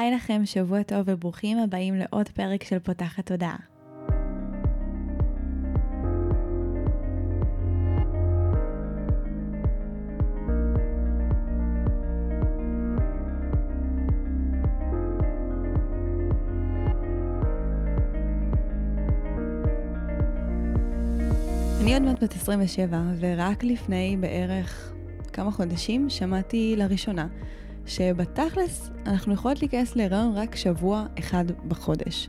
היי לכם, שבוע טוב וברוכים הבאים לעוד פרק של פותחת תודעה. אני עוד מעט בת 27, ורק לפני בערך כמה חודשים שמעתי לראשונה שבתכלס אנחנו יכולות להיכנס להיריון רק שבוע אחד בחודש.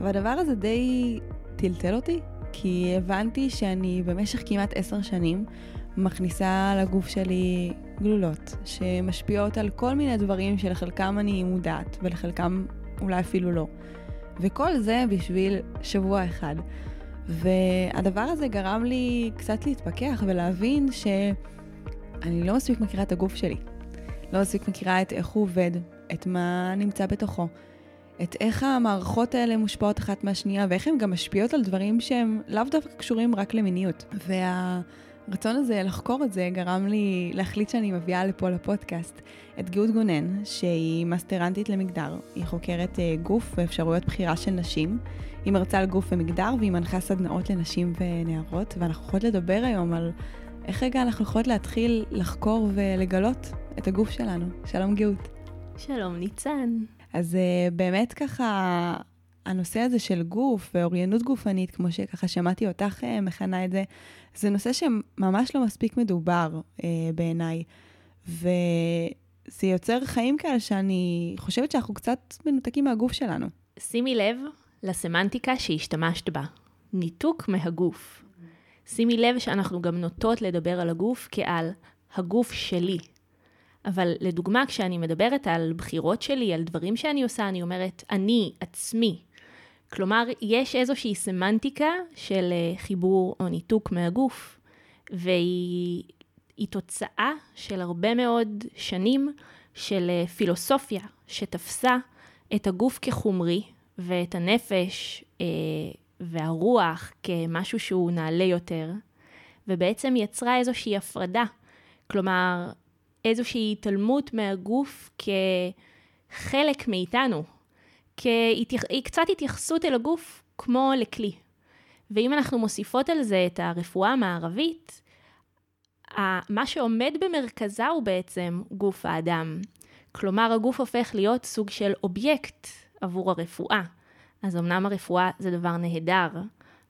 והדבר הזה די טלטל אותי, כי הבנתי שאני במשך כמעט עשר שנים מכניסה לגוף שלי גלולות, שמשפיעות על כל מיני דברים שלחלקם אני מודעת, ולחלקם אולי אפילו לא. וכל זה בשביל שבוע אחד. והדבר הזה גרם לי קצת להתפכח ולהבין שאני לא מספיק מכירה את הגוף שלי. לא מספיק מכירה את איך הוא עובד, את מה נמצא בתוכו, את איך המערכות האלה מושפעות אחת מהשנייה, ואיך הן גם משפיעות על דברים שהם לאו דווקא קשורים רק למיניות. והרצון הזה לחקור את זה גרם לי להחליט שאני מביאה לפה לפודקאסט את גאות גונן, שהיא מסטרנטית למגדר. היא חוקרת אה, גוף ואפשרויות בחירה של נשים. היא מרצה על גוף ומגדר והיא מנחה סדנאות לנשים ונערות, ואנחנו יכולות לדבר היום על איך רגע אנחנו יכולות להתחיל לחקור ולגלות את הגוף שלנו. שלום גאות. שלום ניצן. אז uh, באמת ככה, הנושא הזה של גוף ואוריינות גופנית, כמו שככה שמעתי אותך uh, מכנה את זה, זה נושא שממש לא מספיק מדובר uh, בעיניי. וזה יוצר חיים כאלה שאני חושבת שאנחנו קצת מנותקים מהגוף שלנו. שימי לב לסמנטיקה שהשתמשת בה, ניתוק מהגוף. שימי לב שאנחנו גם נוטות לדבר על הגוף כעל הגוף שלי. אבל לדוגמה, כשאני מדברת על בחירות שלי, על דברים שאני עושה, אני אומרת, אני, עצמי. כלומר, יש איזושהי סמנטיקה של אה, חיבור או ניתוק מהגוף, והיא תוצאה של הרבה מאוד שנים של אה, פילוסופיה שתפסה את הגוף כחומרי ואת הנפש אה, והרוח כמשהו שהוא נעלה יותר, ובעצם יצרה איזושהי הפרדה. כלומר, איזושהי התעלמות מהגוף כחלק מאיתנו, קצת התייחסות אל הגוף כמו לכלי. ואם אנחנו מוסיפות על זה את הרפואה המערבית, מה שעומד במרכזה הוא בעצם גוף האדם. כלומר, הגוף הופך להיות סוג של אובייקט עבור הרפואה. אז אמנם הרפואה זה דבר נהדר,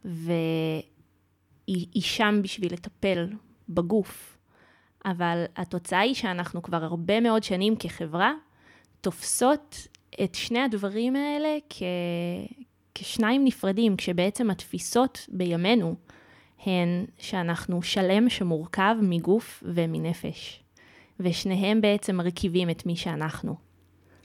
והיא שם בשביל לטפל בגוף, אבל התוצאה היא שאנחנו כבר הרבה מאוד שנים כחברה תופסות את שני הדברים האלה כ... כשניים נפרדים, כשבעצם התפיסות בימינו הן שאנחנו שלם שמורכב מגוף ומנפש, ושניהם בעצם מרכיבים את מי שאנחנו.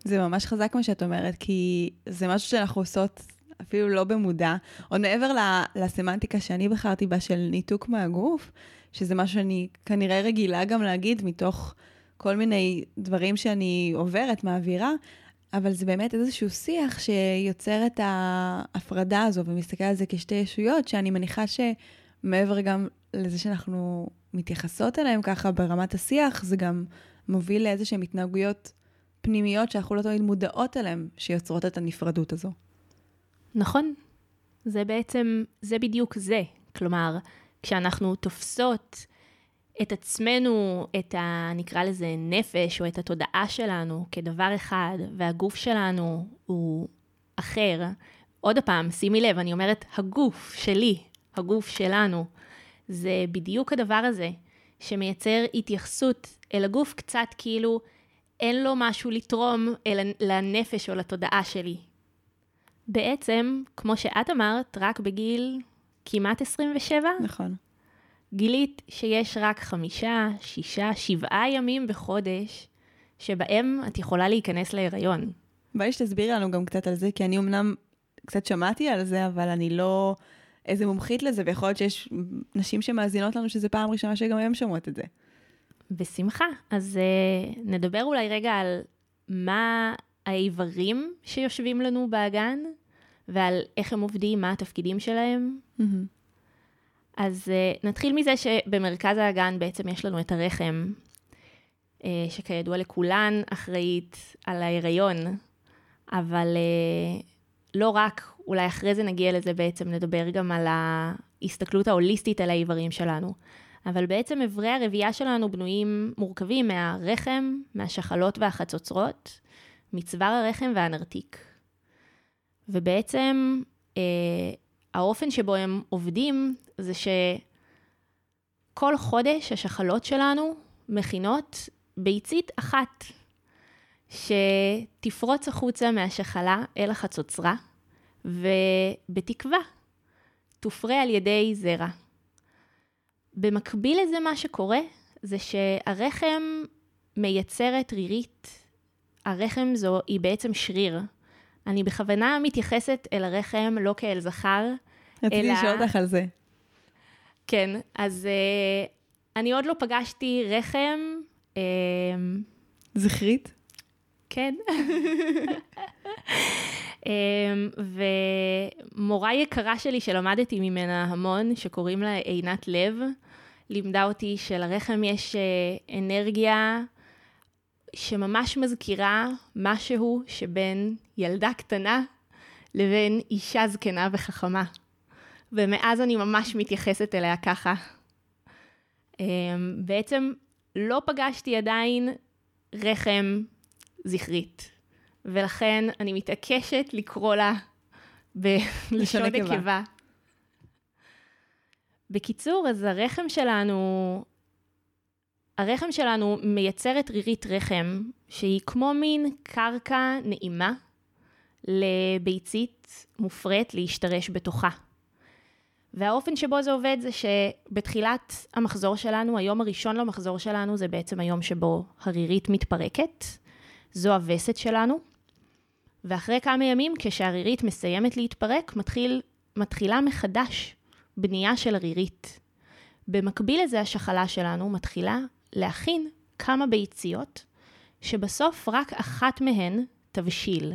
זה ממש חזק מה שאת אומרת, כי זה משהו שאנחנו עושות אפילו לא במודע, עוד מעבר לסמנטיקה שאני בחרתי בה של ניתוק מהגוף, שזה משהו שאני כנראה רגילה גם להגיד מתוך כל מיני דברים שאני עוברת, מעבירה, אבל זה באמת איזשהו שיח שיוצר את ההפרדה הזו ומסתכל על זה כשתי ישויות, שאני מניחה שמעבר גם לזה שאנחנו מתייחסות אליהם ככה ברמת השיח, זה גם מוביל לאיזשהן התנהגויות פנימיות שאנחנו לא תמיד מודעות אליהן, שיוצרות את הנפרדות הזו. נכון. זה בעצם, זה בדיוק זה. כלומר, כשאנחנו תופסות את עצמנו, את ה... נקרא לזה נפש, או את התודעה שלנו כדבר אחד, והגוף שלנו הוא אחר, עוד פעם, שימי לב, אני אומרת הגוף שלי, הגוף שלנו, זה בדיוק הדבר הזה, שמייצר התייחסות אל הגוף קצת כאילו אין לו משהו לתרום אל לנפש או לתודעה שלי. בעצם, כמו שאת אמרת, רק בגיל כמעט 27? נכון. גילית שיש רק חמישה, שישה, שבעה ימים בחודש שבהם את יכולה להיכנס להיריון. בואי שתסבירי לנו גם קצת על זה, כי אני אמנם קצת שמעתי על זה, אבל אני לא איזה מומחית לזה, ויכול להיות שיש נשים שמאזינות לנו שזה פעם ראשונה שגם הן שומעות את זה. בשמחה. אז uh, נדבר אולי רגע על מה האיברים שיושבים לנו באגן, ועל איך הם עובדים, מה התפקידים שלהם. Mm-hmm. אז uh, נתחיל מזה שבמרכז האגן בעצם יש לנו את הרחם, uh, שכידוע לכולן אחראית על ההיריון, אבל אה, לא רק, אולי אחרי זה נגיע לזה בעצם, נדבר גם על ההסתכלות ההוליסטית על האיברים שלנו. אבל בעצם אברי הרבייה שלנו בנויים, מורכבים מהרחם, מהשחלות והחצוצרות, מצוואר הרחם והנרתיק. ובעצם אה, האופן שבו הם עובדים זה שכל חודש השחלות שלנו מכינות ביצית אחת שתפרוץ החוצה מהשחלה אל החצוצרה, ובתקווה תופרה על ידי זרע. במקביל לזה, מה שקורה זה שהרחם מייצרת רירית. הרחם זו, היא בעצם שריר. אני בכוונה מתייחסת אל הרחם לא כאל זכר, רציתי אלא... לשאול אותך על זה. כן, אז uh, אני עוד לא פגשתי רחם, uh, זכרית? כן. um, ומורה יקרה שלי שלמדתי ממנה המון, שקוראים לה עינת לב, לימדה אותי שלרחם יש uh, אנרגיה שממש מזכירה משהו שבין ילדה קטנה לבין אישה זקנה וחכמה. ומאז אני ממש מתייחסת אליה ככה. Um, בעצם לא פגשתי עדיין רחם זכרית, ולכן אני מתעקשת לקרוא לה בלשון. נקבה. בקיצור, אז הרחם שלנו, הרחם שלנו מייצרת רירית רחם, שהיא כמו מין קרקע נעימה לביצית מופרית להשתרש בתוכה. והאופן שבו זה עובד זה שבתחילת המחזור שלנו, היום הראשון למחזור שלנו, זה בעצם היום שבו הרירית מתפרקת. זו הווסת שלנו. ואחרי כמה ימים, כשהרירית מסיימת להתפרק, מתחיל, מתחילה מחדש בנייה של הרירית. במקביל לזה, השחלה שלנו מתחילה להכין כמה ביציות, שבסוף רק אחת מהן תבשיל.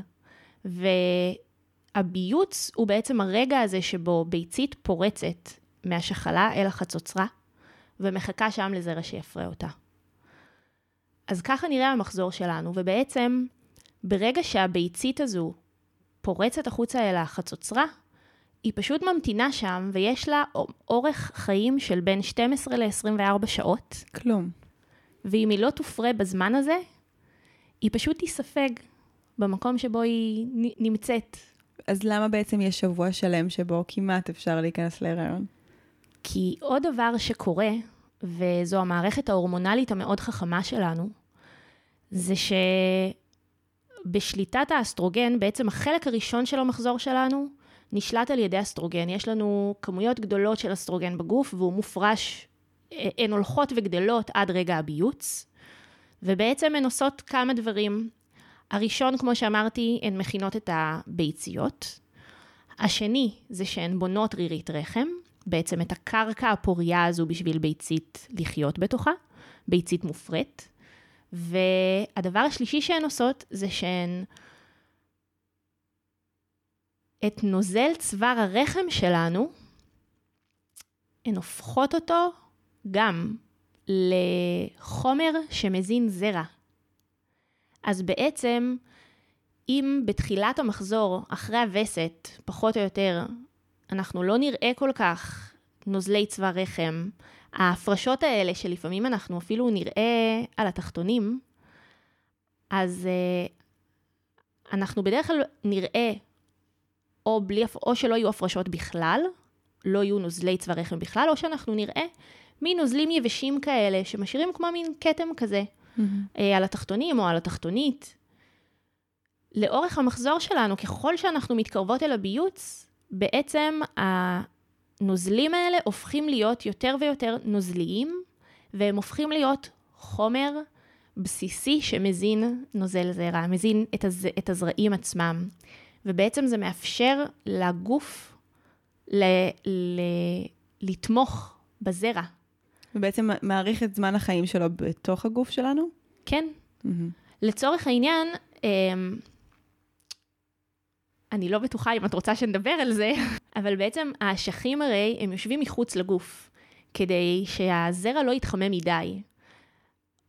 והביוץ הוא בעצם הרגע הזה שבו ביצית פורצת מהשחלה אל החצוצרה, ומחכה שם לזרע שיפרה אותה. אז ככה נראה המחזור שלנו, ובעצם ברגע שהביצית הזו פורצת החוצה אל החצוצרה, היא פשוט ממתינה שם, ויש לה אורך חיים של בין 12 ל-24 שעות, כלום. ואם היא לא תופרה בזמן הזה, היא פשוט תיספג במקום שבו היא נמצאת. אז למה בעצם יש שבוע שלם שבו כמעט אפשר להיכנס להיריון? כי עוד דבר שקורה, וזו המערכת ההורמונלית המאוד חכמה שלנו, זה שבשליטת האסטרוגן, בעצם החלק הראשון של המחזור שלנו, נשלט על ידי אסטרוגן. יש לנו כמויות גדולות של אסטרוגן בגוף, והוא מופרש, אה, הן הולכות וגדלות עד רגע הביוץ, ובעצם הן עושות כמה דברים. הראשון, כמו שאמרתי, הן מכינות את הביציות. השני זה שהן בונות רירית רחם, בעצם את הקרקע הפוריה הזו בשביל ביצית לחיות בתוכה, ביצית מופרית. והדבר השלישי שהן עושות זה שהן את נוזל צוואר הרחם שלנו, הן הופכות אותו גם לחומר שמזין זרע. אז בעצם, אם בתחילת המחזור, אחרי הווסת, פחות או יותר, אנחנו לא נראה כל כך נוזלי צוואר רחם, ההפרשות האלה שלפעמים אנחנו אפילו נראה על התחתונים, אז uh, אנחנו בדרך כלל נראה או, בלי, או שלא יהיו הפרשות בכלל, לא יהיו נוזלי צוואר רחם בכלל, או שאנחנו נראה מין נוזלים יבשים כאלה, שמשאירים כמו מין כתם כזה, אה, על התחתונים או על התחתונית. לאורך המחזור שלנו, ככל שאנחנו מתקרבות אל הביוץ, בעצם הנוזלים האלה הופכים להיות יותר ויותר נוזליים, והם הופכים להיות חומר בסיסי שמזין נוזל זרע, מזין את, הז... את הזרעים עצמם. ובעצם זה מאפשר לגוף ל... ל... לתמוך בזרע. ובעצם מאריך את זמן החיים שלו בתוך הגוף שלנו? כן. Mm-hmm. לצורך העניין, אמ, אני לא בטוחה אם את רוצה שנדבר על זה, אבל בעצם האשכים הרי, הם יושבים מחוץ לגוף, כדי שהזרע לא יתחמם מדי.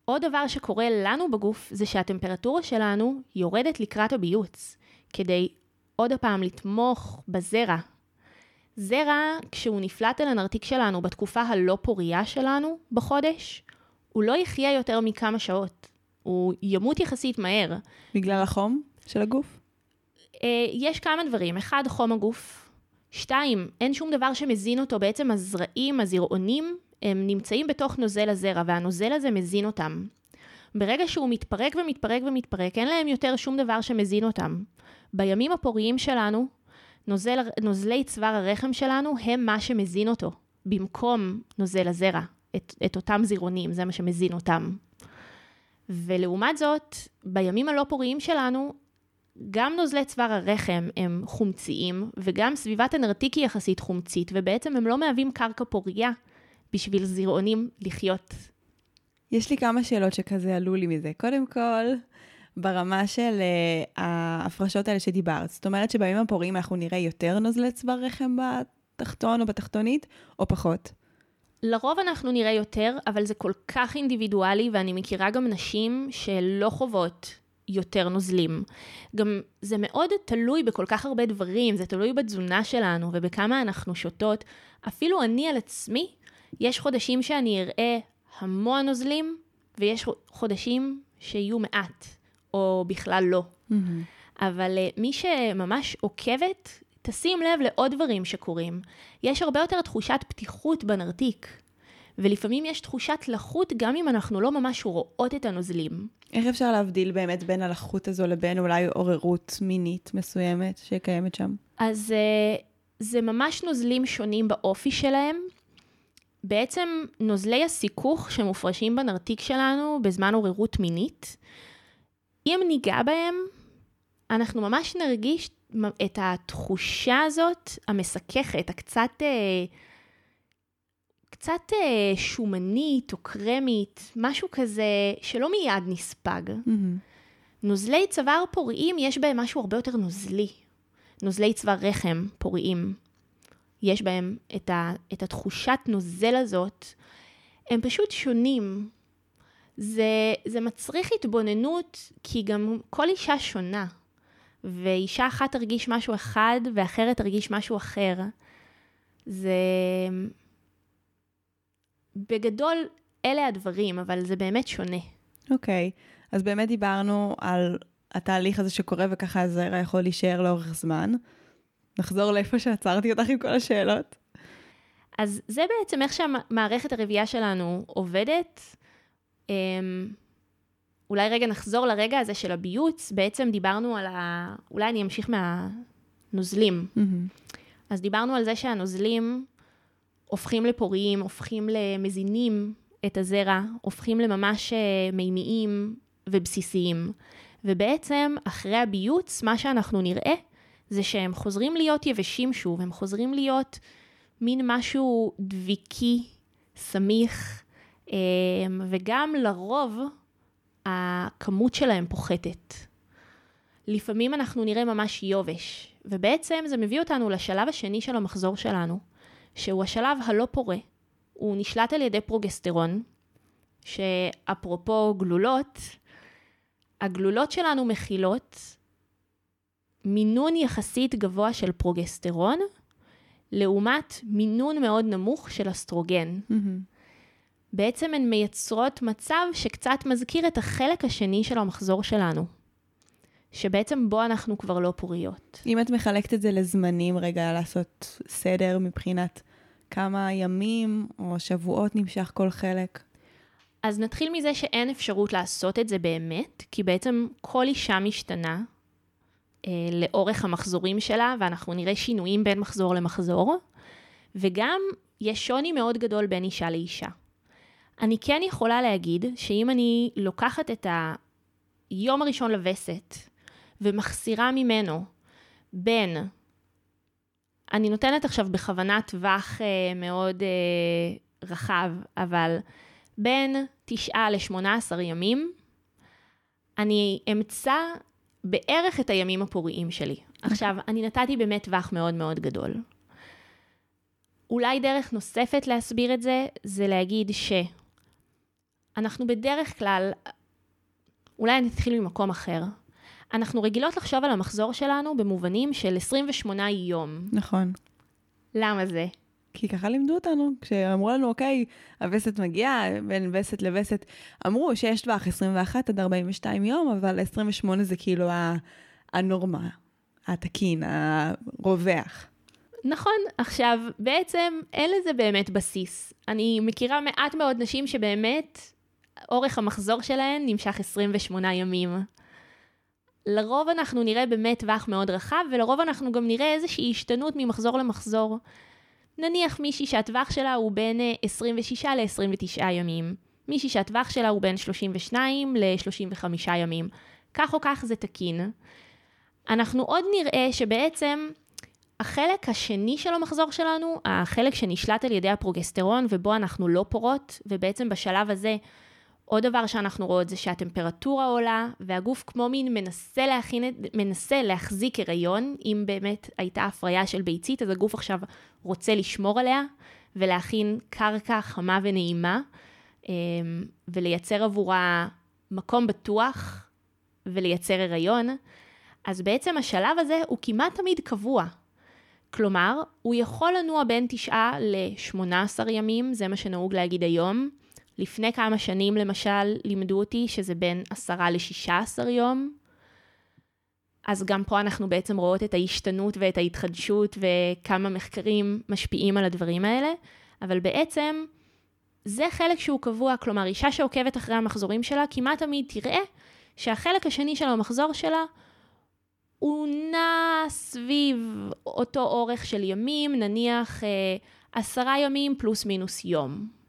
עוד דבר שקורה לנו בגוף, זה שהטמפרטורה שלנו יורדת לקראת הביוץ. כדי עוד פעם לתמוך בזרע. זרע, כשהוא נפלט אל הנרתיק שלנו בתקופה הלא פוריה שלנו בחודש, הוא לא יחיה יותר מכמה שעות. הוא ימות יחסית מהר. בגלל החום של הגוף? אה, יש כמה דברים. אחד, חום הגוף. שתיים, אין שום דבר שמזין אותו. בעצם הזרעים, הזרעונים, הם נמצאים בתוך נוזל הזרע, והנוזל הזה מזין אותם. ברגע שהוא מתפרק ומתפרק ומתפרק, אין להם יותר שום דבר שמזין אותם. בימים הפוריים שלנו, נוזל, נוזלי צוואר הרחם שלנו הם מה שמזין אותו, במקום נוזל הזרע, את, את אותם זירונים, זה מה שמזין אותם. ולעומת זאת, בימים הלא פוריים שלנו, גם נוזלי צוואר הרחם הם חומציים, וגם סביבת הנרתיק היא יחסית חומצית, ובעצם הם לא מהווים קרקע פוריה בשביל זירעונים לחיות. יש לי כמה שאלות שכזה עלו לי מזה. קודם כל, ברמה של uh, ההפרשות האלה שדיברת, זאת אומרת שבימים הפוריים אנחנו נראה יותר נוזלי צוואר רחם בתחתון או בתחתונית, או פחות? לרוב אנחנו נראה יותר, אבל זה כל כך אינדיבידואלי, ואני מכירה גם נשים שלא חוות יותר נוזלים. גם זה מאוד תלוי בכל כך הרבה דברים, זה תלוי בתזונה שלנו ובכמה אנחנו שותות. אפילו אני על עצמי, יש חודשים שאני אראה המון נוזלים, ויש חודשים שיהיו מעט, או בכלל לא. Mm-hmm. אבל uh, מי שממש עוקבת, תשים לב לעוד דברים שקורים. יש הרבה יותר תחושת פתיחות בנרתיק, ולפעמים יש תחושת לחות גם אם אנחנו לא ממש רואות את הנוזלים. איך אפשר להבדיל באמת בין הלחות הזו לבין אולי עוררות מינית מסוימת שקיימת שם? אז uh, זה ממש נוזלים שונים באופי שלהם. בעצם נוזלי הסיכוך שמופרשים בנרתיק שלנו בזמן עוררות מינית, אם ניגע בהם, אנחנו ממש נרגיש את התחושה הזאת, המסככת, הקצת... אה, קצת אה, שומנית או קרמית, משהו כזה שלא מיד נספג. Mm-hmm. נוזלי צוואר פוריים, יש בהם משהו הרבה יותר נוזלי. נוזלי צוואר רחם פוריים. יש בהם את, ה, את התחושת נוזל הזאת, הם פשוט שונים. זה, זה מצריך התבוננות, כי גם כל אישה שונה, ואישה אחת תרגיש משהו אחד, ואחרת תרגיש משהו אחר. זה... בגדול, אלה הדברים, אבל זה באמת שונה. אוקיי, okay. אז באמת דיברנו על התהליך הזה שקורה, וככה הזרע יכול להישאר לאורך זמן. נחזור לאיפה שעצרתי אותך עם כל השאלות. אז זה בעצם איך שהמערכת הרבייה שלנו עובדת. אמ, אולי רגע נחזור לרגע הזה של הביוץ, בעצם דיברנו על ה... אולי אני אמשיך מהנוזלים. Mm-hmm. אז דיברנו על זה שהנוזלים הופכים לפוריים, הופכים למזינים את הזרע, הופכים לממש אה, מימיים ובסיסיים. ובעצם, אחרי הביוץ, מה שאנחנו נראה זה שהם חוזרים להיות יבשים שוב, הם חוזרים להיות מין משהו דביקי, סמיך, וגם לרוב הכמות שלהם פוחתת. לפעמים אנחנו נראה ממש יובש, ובעצם זה מביא אותנו לשלב השני של המחזור שלנו, שהוא השלב הלא פורה. הוא נשלט על ידי פרוגסטרון, שאפרופו גלולות, הגלולות שלנו מכילות מינון יחסית גבוה של פרוגסטרון, לעומת מינון מאוד נמוך של אסטרוגן. Mm-hmm. בעצם הן מייצרות מצב שקצת מזכיר את החלק השני של המחזור שלנו, שבעצם בו אנחנו כבר לא פוריות. אם את מחלקת את זה לזמנים, רגע, לעשות סדר מבחינת כמה ימים או שבועות נמשך כל חלק. אז נתחיל מזה שאין אפשרות לעשות את זה באמת, כי בעצם כל אישה משתנה, אה, לאורך המחזורים שלה, ואנחנו נראה שינויים בין מחזור למחזור, וגם יש שוני מאוד גדול בין אישה לאישה. אני כן יכולה להגיד שאם אני לוקחת את היום הראשון לווסת ומחסירה ממנו בין, אני נותנת עכשיו בכוונה טווח אה, מאוד אה, רחב, אבל בין 9 ל-18 ימים, אני אמצא בערך את הימים הפוריים שלי. עכשיו, אני נתתי באמת טווח מאוד מאוד גדול. אולי דרך נוספת להסביר את זה, זה להגיד שאנחנו בדרך כלל, אולי אני אתחיל ממקום אחר, אנחנו רגילות לחשוב על המחזור שלנו במובנים של 28 יום. נכון. למה זה? כי ככה לימדו אותנו, כשאמרו לנו, אוקיי, הווסת מגיעה, בין וסת לווסת, אמרו שיש טווח 21 עד 42 יום, אבל 28 זה כאילו הנורמה, התקין, הרווח. נכון, עכשיו, בעצם אין לזה באמת בסיס. אני מכירה מעט מאוד נשים שבאמת אורך המחזור שלהן נמשך 28 ימים. לרוב אנחנו נראה באמת טווח מאוד רחב, ולרוב אנחנו גם נראה איזושהי השתנות ממחזור למחזור. נניח מישהי שהטווח שלה הוא בין 26 אה, ל-29 ימים, מישהי שהטווח שלה הוא בין 32 ל-35 ימים. כך או כך זה תקין. אנחנו עוד נראה שבעצם החלק השני של המחזור שלנו, החלק שנשלט על ידי הפרוגסטרון ובו אנחנו לא פורות, ובעצם בשלב הזה עוד דבר שאנחנו רואות זה שהטמפרטורה עולה, והגוף כמו מין מנסה, להכין, מנסה להחזיק הריון, אם באמת הייתה הפריה של ביצית, אז הגוף עכשיו רוצה לשמור עליה, ולהכין קרקע חמה ונעימה, אמ, ולייצר עבורה מקום בטוח, ולייצר הריון. אז בעצם השלב הזה הוא כמעט תמיד קבוע. כלומר, הוא יכול לנוע בין 9 ל-18 ימים, זה מה שנהוג להגיד היום. לפני כמה שנים למשל לימדו אותי שזה בין 10 ל-16 יום. אז גם פה אנחנו בעצם רואות את ההשתנות ואת ההתחדשות וכמה מחקרים משפיעים על הדברים האלה, אבל בעצם זה חלק שהוא קבוע, כלומר אישה שעוקבת אחרי המחזורים שלה כמעט תמיד תראה שהחלק השני של המחזור שלה הוא נע סביב אותו אורך של ימים, נניח אה, עשרה ימים פלוס מינוס יום.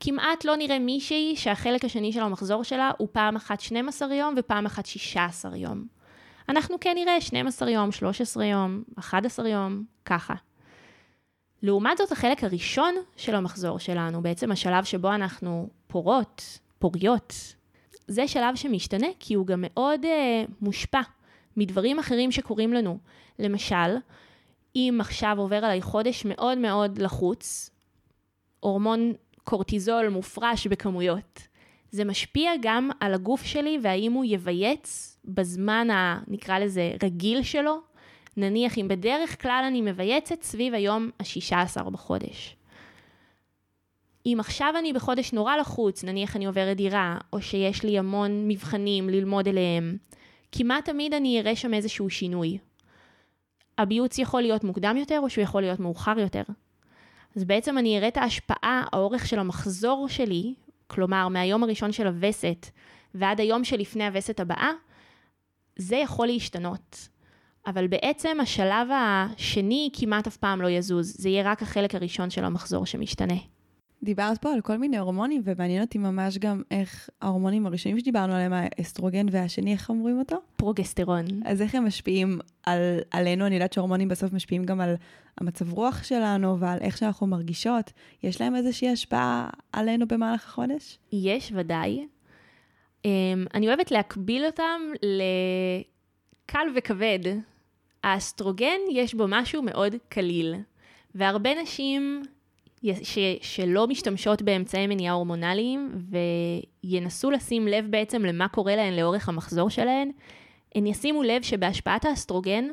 כמעט לא נראה מישהי שהחלק השני של המחזור שלה הוא פעם אחת 12 יום ופעם אחת 16 יום. אנחנו כן נראה 12 יום, 13 יום, 11 יום, ככה. לעומת זאת, החלק הראשון של המחזור שלנו, בעצם השלב שבו אנחנו פורות, פוריות, זה שלב שמשתנה כי הוא גם מאוד אה, מושפע מדברים אחרים שקורים לנו. למשל, אם עכשיו עובר עליי חודש מאוד מאוד לחוץ, הורמון קורטיזול מופרש בכמויות. זה משפיע גם על הגוף שלי והאם הוא יבייץ בזמן ה... נקרא לזה רגיל שלו. נניח אם בדרך כלל אני מבייצת סביב היום ה-16 בחודש. אם עכשיו אני בחודש נורא לחוץ, נניח אני עוברת דירה, או שיש לי המון מבחנים ללמוד אליהם, כמעט תמיד אני אראה שם איזשהו שינוי. הביוץ יכול להיות מוקדם יותר, או שהוא יכול להיות מאוחר יותר. אז בעצם אני אראה את ההשפעה, האורך של המחזור שלי, כלומר מהיום הראשון של הווסת ועד היום שלפני הווסת הבאה, זה יכול להשתנות. אבל בעצם השלב השני כמעט אף פעם לא יזוז, זה יהיה רק החלק הראשון של המחזור שמשתנה. דיברת פה על כל מיני הורמונים, ומעניין אותי ממש גם איך ההורמונים הראשונים שדיברנו עליהם, האסטרוגן והשני, איך אומרים אותו? פרוגסטרון. אז איך הם משפיעים על, עלינו? אני יודעת שהורמונים בסוף משפיעים גם על המצב רוח שלנו ועל איך שאנחנו מרגישות. יש להם איזושהי השפעה עלינו במהלך החודש? יש, ודאי. Um, אני אוהבת להקביל אותם לקל וכבד. האסטרוגן, יש בו משהו מאוד קליל, והרבה נשים ש, שלא משתמשות באמצעי מניעה הורמונליים וינסו לשים לב בעצם למה קורה להן לאורך המחזור שלהן, הן ישימו לב שבהשפעת האסטרוגן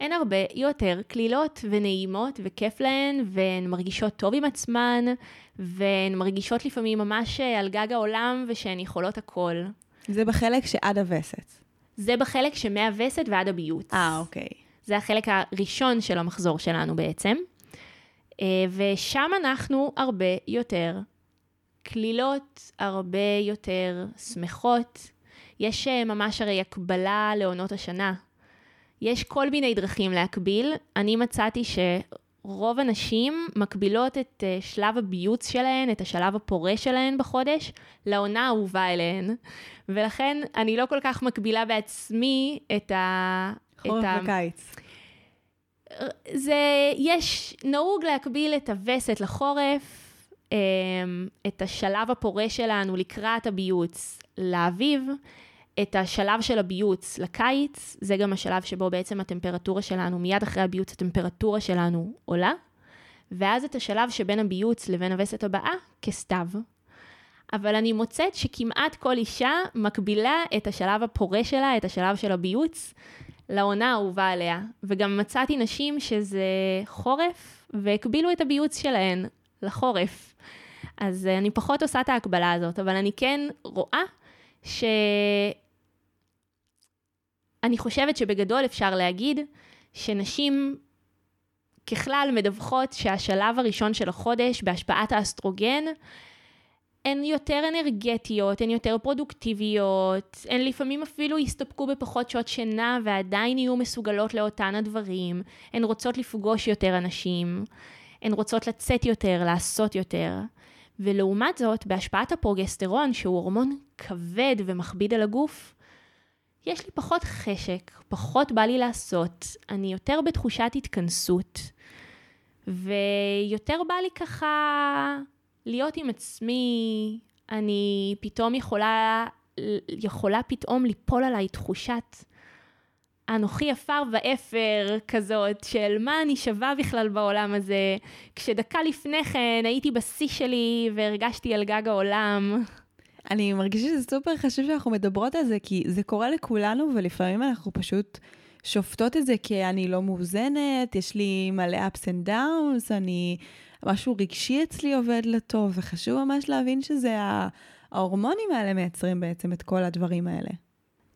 הן הרבה יותר קלילות ונעימות וכיף להן, והן מרגישות טוב עם עצמן, והן מרגישות לפעמים ממש על גג העולם ושהן יכולות הכל. זה בחלק שעד הווסת. זה בחלק שמהווסת ועד הביוץ. אה, אוקיי. זה החלק הראשון של המחזור שלנו בעצם. אה, ושם אנחנו הרבה יותר קלילות, הרבה יותר שמחות. יש אה, ממש הרי הקבלה לעונות השנה. יש כל מיני דרכים להקביל. אני מצאתי שרוב הנשים מקבילות את אה, שלב הביוץ שלהן, את השלב הפורה שלהן בחודש, לעונה האהובה אליהן. ולכן אני לא כל כך מקבילה בעצמי את ה... חורף וקיץ. זה, יש, נהוג להקביל את הווסת לחורף, אמ, את השלב הפורה שלנו לקראת הביוץ לאביב, את השלב של הביוץ לקיץ, זה גם השלב שבו בעצם הטמפרטורה שלנו, מיד אחרי הביוץ הטמפרטורה שלנו עולה, ואז את השלב שבין הביוץ לבין הווסת הבאה כסתיו. אבל אני מוצאת שכמעט כל אישה מקבילה את השלב הפורה שלה, את השלב של הביוץ, לעונה האהובה עליה. וגם מצאתי נשים שזה חורף, והקבילו את הביוץ שלהן לחורף. אז אה, אני פחות עושה את ההקבלה הזאת, אבל אני כן רואה ש... אני חושבת שבגדול אפשר להגיד שנשים ככלל מדווחות שהשלב הראשון של החודש בהשפעת האסטרוגן הן יותר אנרגטיות, הן יותר פרודוקטיביות, הן לפעמים אפילו יסתפקו בפחות שעות שינה ועדיין יהיו מסוגלות לאותן הדברים, הן רוצות לפגוש יותר אנשים, הן רוצות לצאת יותר, לעשות יותר. ולעומת זאת, בהשפעת הפרוגסטרון, שהוא הורמון כבד ומכביד על הגוף, יש לי פחות חשק, פחות בא לי לעשות, אני יותר בתחושת התכנסות, ויותר בא לי ככה להיות עם עצמי, אני פתאום יכולה, יכולה פתאום ליפול עליי תחושת אנוכי עפר ואפר כזאת, של מה אני שווה בכלל בעולם הזה, כשדקה לפני כן הייתי בשיא שלי והרגשתי על גג העולם. אני מרגישה שזה סופר חשוב שאנחנו מדברות על זה, כי זה קורה לכולנו, ולפעמים אנחנו פשוט שופטות את זה כי לא מאוזנת, יש לי מלא ups and downs, אני, משהו רגשי אצלי עובד לטוב, וחשוב ממש להבין שזה ההורמונים האלה מייצרים בעצם את כל הדברים האלה.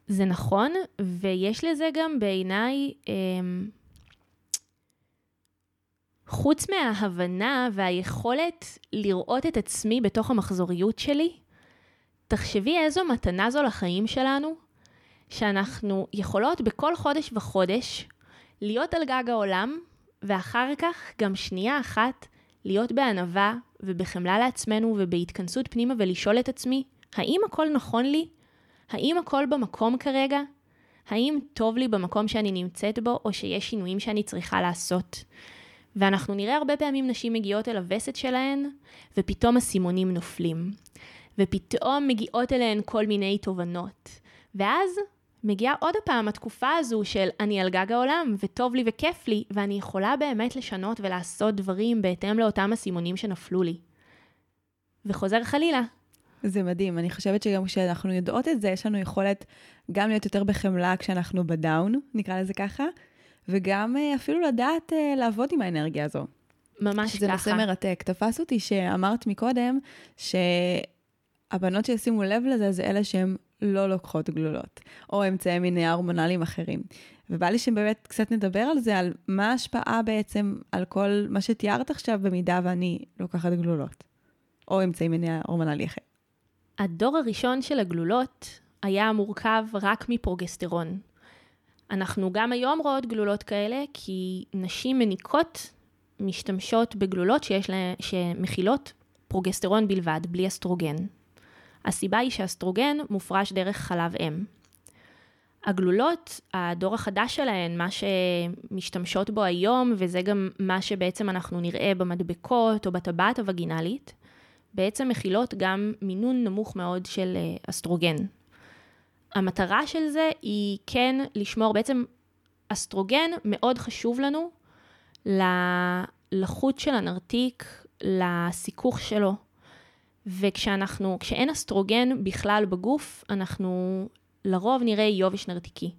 זה נכון, ויש לזה גם בעיניי, אה, חוץ מההבנה והיכולת לראות את עצמי בתוך המחזוריות שלי, תחשבי איזו מתנה זו לחיים שלנו, שאנחנו יכולות בכל חודש וחודש להיות על גג העולם, ואחר כך גם שנייה אחת להיות בענווה ובחמלה לעצמנו ובהתכנסות פנימה ולשאול את עצמי, האם הכל נכון לי? האם הכל במקום כרגע? האם טוב לי במקום שאני נמצאת בו, או שיש שינויים שאני צריכה לעשות? ואנחנו נראה הרבה פעמים נשים מגיעות אל הווסת שלהן, ופתאום הסימונים נופלים. ופתאום מגיעות אליהן כל מיני תובנות. ואז מגיעה עוד הפעם התקופה הזו של אני על גג העולם, וטוב לי וכיף לי, ואני יכולה באמת לשנות ולעשות דברים בהתאם לאותם הסימונים שנפלו לי. וחוזר חלילה. זה מדהים, אני חושבת שגם כשאנחנו יודעות את זה, יש לנו יכולת גם להיות יותר בחמלה כשאנחנו בדאון, נקרא לזה ככה, וגם אה, אפילו לדעת אה, לעבוד עם האנרגיה הזו. ממש שזה ככה. שזה נושא מרתק. תפס אותי שאמרת מקודם, שהבנות שישימו לב לזה, זה אלה שהן לא לוקחות גלולות, או אמצעי מיני הורמונליים אחרים. ובא לי שבאמת קצת נדבר על זה, על מה ההשפעה בעצם על כל מה שתיארת עכשיו, במידה ואני לוקחת גלולות, או אמצעי מיני הורמונלי אחר. הדור הראשון של הגלולות היה מורכב רק מפרוגסטרון. אנחנו גם היום רואות גלולות כאלה, כי נשים מניקות משתמשות בגלולות שיש לה, שמכילות פרוגסטרון בלבד, בלי אסטרוגן. הסיבה היא שאסטרוגן מופרש דרך חלב אם. הגלולות, הדור החדש שלהן, מה שמשתמשות בו היום, וזה גם מה שבעצם אנחנו נראה במדבקות או בטבעת הווגינלית, בעצם מכילות גם מינון נמוך מאוד של אה, אסטרוגן. המטרה של זה היא כן לשמור, בעצם אסטרוגן מאוד חשוב לנו ללחות של הנרתיק, לסיכוך שלו. וכשאנחנו, כשאין אסטרוגן בכלל בגוף, אנחנו לרוב נראה יובש נרתיקי.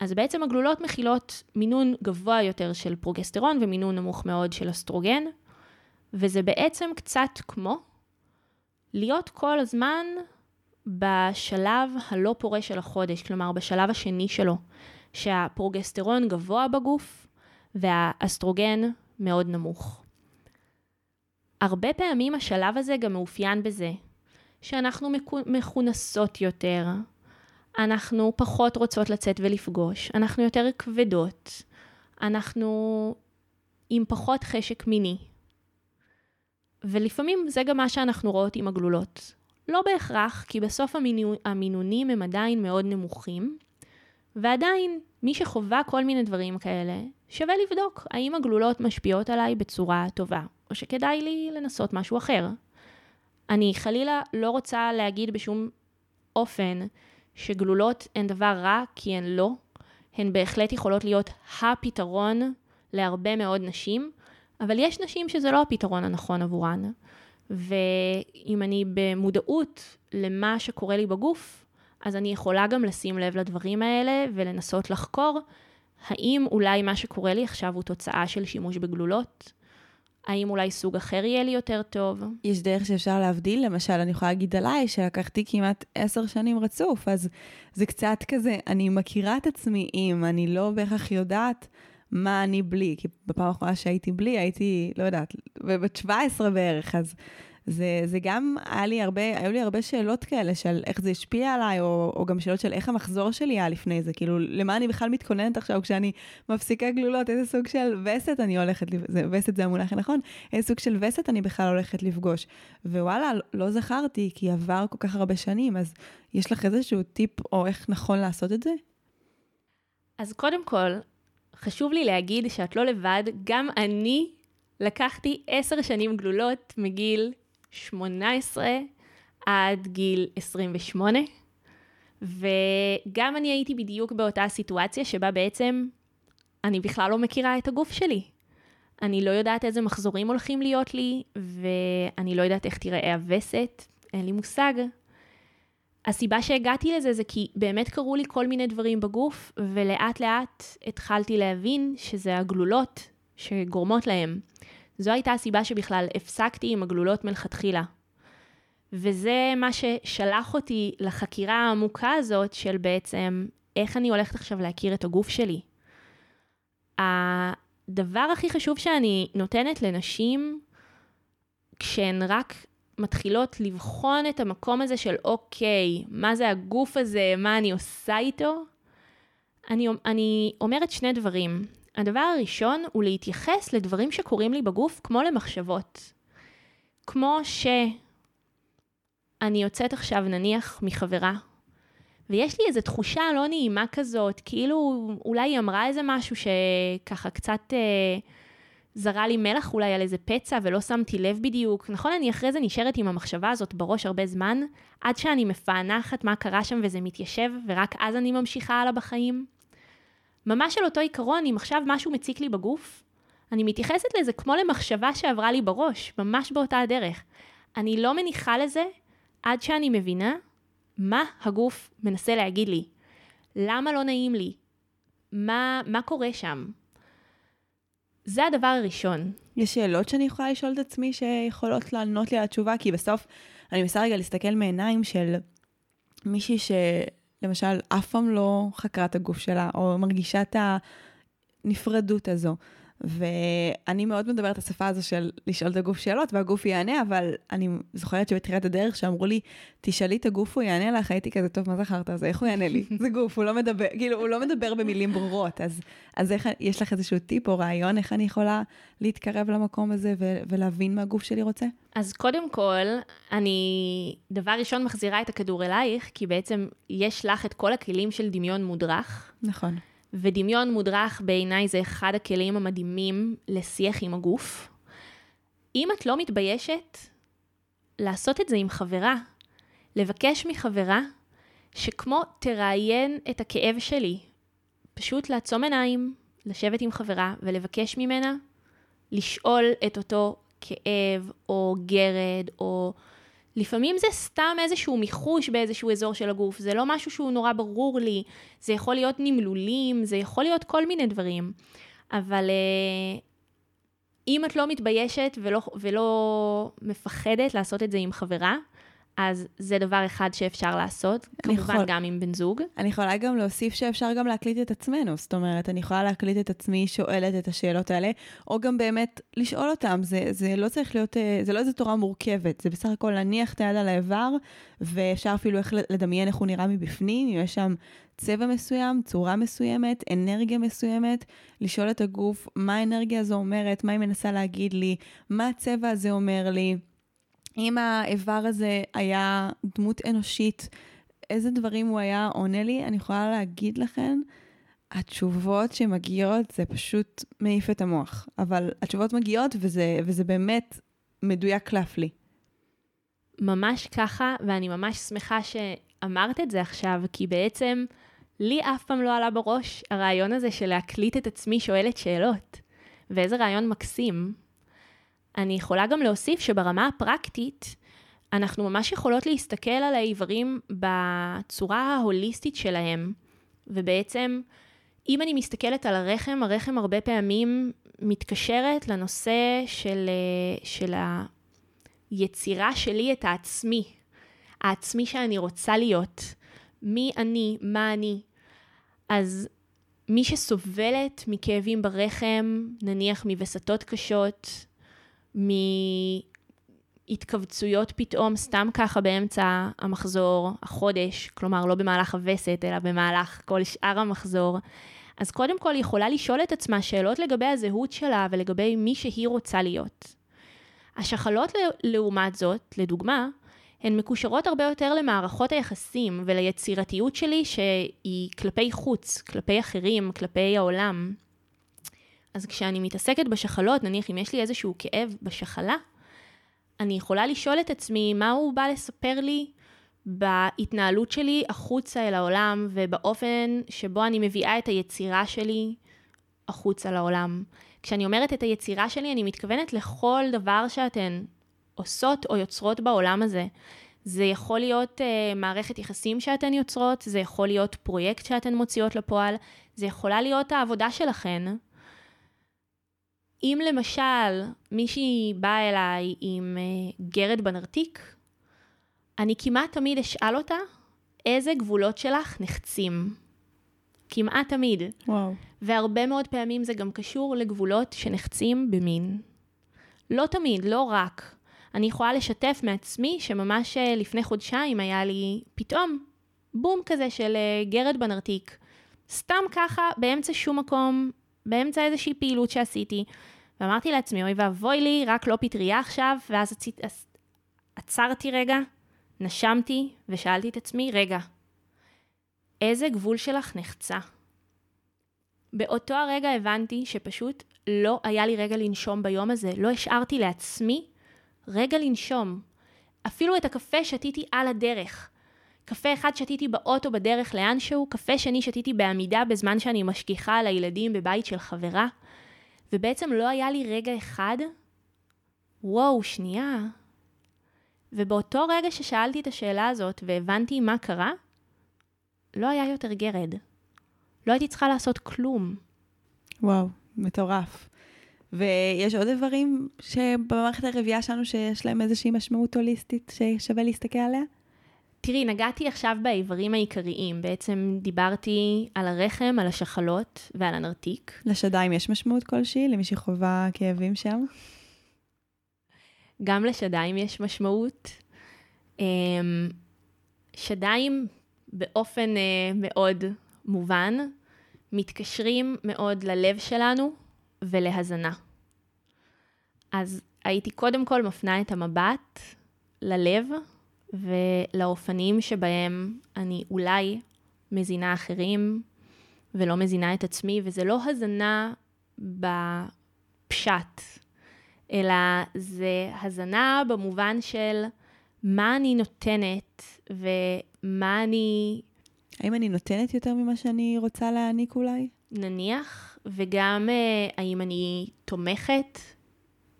אז בעצם הגלולות מכילות מינון גבוה יותר של פרוגסטרון ומינון נמוך מאוד של אסטרוגן, וזה בעצם קצת כמו להיות כל הזמן בשלב הלא פורה של החודש, כלומר בשלב השני שלו, שהפרוגסטרון גבוה בגוף והאסטרוגן מאוד נמוך. הרבה פעמים השלב הזה גם מאופיין בזה שאנחנו מכונסות יותר, אנחנו פחות רוצות לצאת ולפגוש, אנחנו יותר כבדות, אנחנו עם פחות חשק מיני. ולפעמים זה גם מה שאנחנו רואות עם הגלולות. לא בהכרח, כי בסוף המינו, המינונים הם עדיין מאוד נמוכים, ועדיין, מי שחווה כל מיני דברים כאלה, שווה לבדוק האם הגלולות משפיעות עליי בצורה טובה, או שכדאי לי לנסות משהו אחר. אני חלילה לא רוצה להגיד בשום אופן שגלולות הן דבר רע, כי הן לא. הן בהחלט יכולות להיות הפתרון להרבה מאוד נשים, אבל יש נשים שזה לא הפתרון הנכון עבורן. ואם אני במודעות למה שקורה לי בגוף, אז אני יכולה גם לשים לב לדברים האלה ולנסות לחקור האם אולי מה שקורה לי עכשיו הוא תוצאה של שימוש בגלולות? האם אולי סוג אחר יהיה לי יותר טוב? יש דרך שאפשר להבדיל, למשל, אני יכולה להגיד עליי שלקחתי כמעט עשר שנים רצוף, אז זה קצת כזה, אני מכירה את עצמי אם, אני לא בהכרח יודעת מה אני בלי, כי בפעם האחרונה שהייתי בלי, הייתי, לא יודעת, בת 17 בערך, אז זה, זה גם, היה לי הרבה, היו לי הרבה שאלות כאלה של איך זה השפיע עליי, או, או גם שאלות של איך המחזור שלי היה לפני זה, כאילו, למה אני בכלל מתכוננת עכשיו כשאני מפסיקה גלולות, איזה סוג של וסת אני הולכת, זה, וסת זה המונח הנכון, איזה סוג של וסת אני בכלל הולכת לפגוש. ווואלה, לא זכרתי, כי עבר כל כך הרבה שנים, אז יש לך איזשהו טיפ או איך נכון לעשות את זה? אז קודם כל, חשוב לי להגיד שאת לא לבד, גם אני לקחתי עשר שנים גלולות מגיל 18 עד גיל 28, וגם אני הייתי בדיוק באותה סיטואציה שבה בעצם אני בכלל לא מכירה את הגוף שלי. אני לא יודעת איזה מחזורים הולכים להיות לי, ואני לא יודעת איך תיראה הווסת, אין לי מושג. הסיבה שהגעתי לזה זה כי באמת קרו לי כל מיני דברים בגוף, ולאט לאט התחלתי להבין שזה הגלולות שגורמות להם. זו הייתה הסיבה שבכלל הפסקתי עם הגלולות מלכתחילה. וזה מה ששלח אותי לחקירה העמוקה הזאת של בעצם איך אני הולכת עכשיו להכיר את הגוף שלי. הדבר הכי חשוב שאני נותנת לנשים, כשהן רק מתחילות לבחון את המקום הזה של אוקיי, מה זה הגוף הזה, מה אני עושה איתו, אני, אני אומרת שני דברים. הדבר הראשון הוא להתייחס לדברים שקורים לי בגוף כמו למחשבות. כמו שאני יוצאת עכשיו נניח מחברה, ויש לי איזו תחושה לא נעימה כזאת, כאילו אולי היא אמרה איזה משהו שככה קצת אה, זרה לי מלח אולי על איזה פצע ולא שמתי לב בדיוק. נכון, אני אחרי זה נשארת עם המחשבה הזאת בראש הרבה זמן, עד שאני מפענחת מה קרה שם וזה מתיישב, ורק אז אני ממשיכה הלאה בחיים. ממש על אותו עיקרון, אם עכשיו משהו מציק לי בגוף, אני מתייחסת לזה כמו למחשבה שעברה לי בראש, ממש באותה הדרך. אני לא מניחה לזה עד שאני מבינה מה הגוף מנסה להגיד לי. למה לא נעים לי? מה, מה קורה שם? זה הדבר הראשון. יש שאלות שאני יכולה לשאול את עצמי שיכולות לענות לי על התשובה? כי בסוף אני מנסה רגע להסתכל מעיניים של מישהי ש... למשל, אף פעם לא חקרה את הגוף שלה, או מרגישה את הנפרדות הזו. ואני מאוד מדברת את השפה הזו של לשאול את הגוף שאלות, והגוף יענה, אבל אני זוכרת שבתחילת הדרך שאמרו לי, תשאלי את הגוף, הוא יענה לך, הייתי כזה, טוב, מה זכרת? אז איך הוא יענה לי? זה גוף, הוא לא מדבר, כאילו, הוא לא מדבר במילים ברורות, אז, אז איך, יש לך איזשהו טיפ או רעיון, איך אני יכולה להתקרב למקום הזה ו- ולהבין מה הגוף שלי רוצה? אז קודם כל, אני דבר ראשון מחזירה את הכדור אלייך, כי בעצם יש לך את כל הכלים של דמיון מודרך. נכון. ודמיון מודרך בעיניי זה אחד הכלים המדהימים לשיח עם הגוף. אם את לא מתביישת, לעשות את זה עם חברה. לבקש מחברה שכמו תראיין את הכאב שלי, פשוט לעצום עיניים, לשבת עם חברה ולבקש ממנה לשאול את אותו כאב או גרד או לפעמים זה סתם איזשהו מיחוש באיזשהו אזור של הגוף, זה לא משהו שהוא נורא ברור לי, זה יכול להיות נמלולים, זה יכול להיות כל מיני דברים. אבל uh, אם את לא מתביישת ולא, ולא מפחדת לעשות את זה עם חברה, אז זה דבר אחד שאפשר לעשות, כמובן יכול, גם עם בן זוג. אני יכולה גם להוסיף שאפשר גם להקליט את עצמנו, זאת אומרת, אני יכולה להקליט את עצמי שואלת את השאלות האלה, או גם באמת לשאול אותם, זה, זה לא צריך להיות, אה, זה לא איזו תורה מורכבת, זה בסך הכל להניח את היד על האיבר, ואפשר אפילו איך לדמיין איך הוא נראה מבפנים, אם יש שם צבע מסוים, צורה מסוימת, אנרגיה מסוימת, לשאול את הגוף מה האנרגיה הזו אומרת, מה היא מנסה להגיד לי, מה הצבע הזה אומר לי. אם האיבר הזה היה דמות אנושית, איזה דברים הוא היה עונה לי, אני יכולה להגיד לכם, התשובות שמגיעות זה פשוט מעיף את המוח. אבל התשובות מגיעות וזה, וזה באמת מדויק להפליא. ממש ככה, ואני ממש שמחה שאמרת את זה עכשיו, כי בעצם לי אף פעם לא עלה בראש הרעיון הזה של להקליט את עצמי שואלת שאלות. ואיזה רעיון מקסים. אני יכולה גם להוסיף שברמה הפרקטית, אנחנו ממש יכולות להסתכל על האיברים בצורה ההוליסטית שלהם, ובעצם, אם אני מסתכלת על הרחם, הרחם הרבה פעמים מתקשרת לנושא של, אה, של היצירה שלי את העצמי, העצמי שאני רוצה להיות, מי אני, מה אני. אז מי שסובלת מכאבים ברחם, נניח מווסתות קשות, מהתכווצויות פתאום סתם ככה באמצע המחזור, החודש, כלומר לא במהלך הווסת, אלא במהלך כל שאר המחזור, אז קודם כל יכולה לשאול את עצמה שאלות לגבי הזהות שלה ולגבי מי שהיא רוצה להיות. השחלות לעומת זאת, לדוגמה, הן מקושרות הרבה יותר למערכות היחסים וליצירתיות שלי שהיא כלפי חוץ, כלפי אחרים, כלפי העולם. אז כשאני מתעסקת בשחלות, נניח אם יש לי איזשהו כאב בשחלה, אני יכולה לשאול את עצמי מה הוא בא לספר לי בהתנהלות שלי החוצה אל העולם ובאופן שבו אני מביאה את היצירה שלי החוצה לעולם. כשאני אומרת את היצירה שלי, אני מתכוונת לכל דבר שאתן עושות או יוצרות בעולם הזה. זה יכול להיות uh, מערכת יחסים שאתן יוצרות, זה יכול להיות פרויקט שאתן מוציאות לפועל, זה יכולה להיות העבודה שלכן. אם למשל מישהי באה אליי עם uh, גרד בנרתיק, אני כמעט תמיד אשאל אותה איזה גבולות שלך נחצים. כמעט תמיד. וואו. והרבה מאוד פעמים זה גם קשור לגבולות שנחצים במין. לא תמיד, לא רק. אני יכולה לשתף מעצמי שממש אה, לפני חודשיים היה לי פתאום בום כזה של אה, גרד בנרתיק. סתם ככה, באמצע שום מקום, באמצע איזושהי פעילות שעשיתי. ואמרתי לעצמי, אוי ואבוי לי, רק לא פטריה עכשיו, ואז עצ... עצרתי רגע, נשמתי ושאלתי את עצמי, רגע, איזה גבול שלך נחצה? באותו הרגע הבנתי שפשוט לא היה לי רגע לנשום ביום הזה, לא השארתי לעצמי רגע לנשום. אפילו את הקפה שתיתי על הדרך. קפה אחד שתיתי באוטו בדרך לאנשהו, קפה שני שתיתי בעמידה בזמן שאני משגיחה על הילדים בבית של חברה, ובעצם לא היה לי רגע אחד, וואו, שנייה. ובאותו רגע ששאלתי את השאלה הזאת והבנתי מה קרה, לא היה יותר גרד. לא הייתי צריכה לעשות כלום. וואו, מטורף. ויש עוד איברים שבמערכת הרבייה שלנו שיש להם איזושהי משמעות הוליסטית ששווה להסתכל עליה? תראי, נגעתי עכשיו באיברים העיקריים. בעצם דיברתי על הרחם, על השחלות ועל הנרתיק. לשדיים יש משמעות כלשהי למי שחווה כאבים שם? גם לשדיים יש משמעות. אמ, שדיים באופן אה, מאוד מובן מתקשרים מאוד ללב שלנו ולהזנה. אז הייתי קודם כל מפנה את המבט ללב ולאופנים שבהם אני אולי מזינה אחרים ולא מזינה את עצמי, וזה לא הזנה בפשט, אלא זה הזנה במובן של מה אני נותנת ומה אני... האם אני נותנת יותר ממה שאני רוצה להעניק אולי? נניח, וגם אה, האם אני תומכת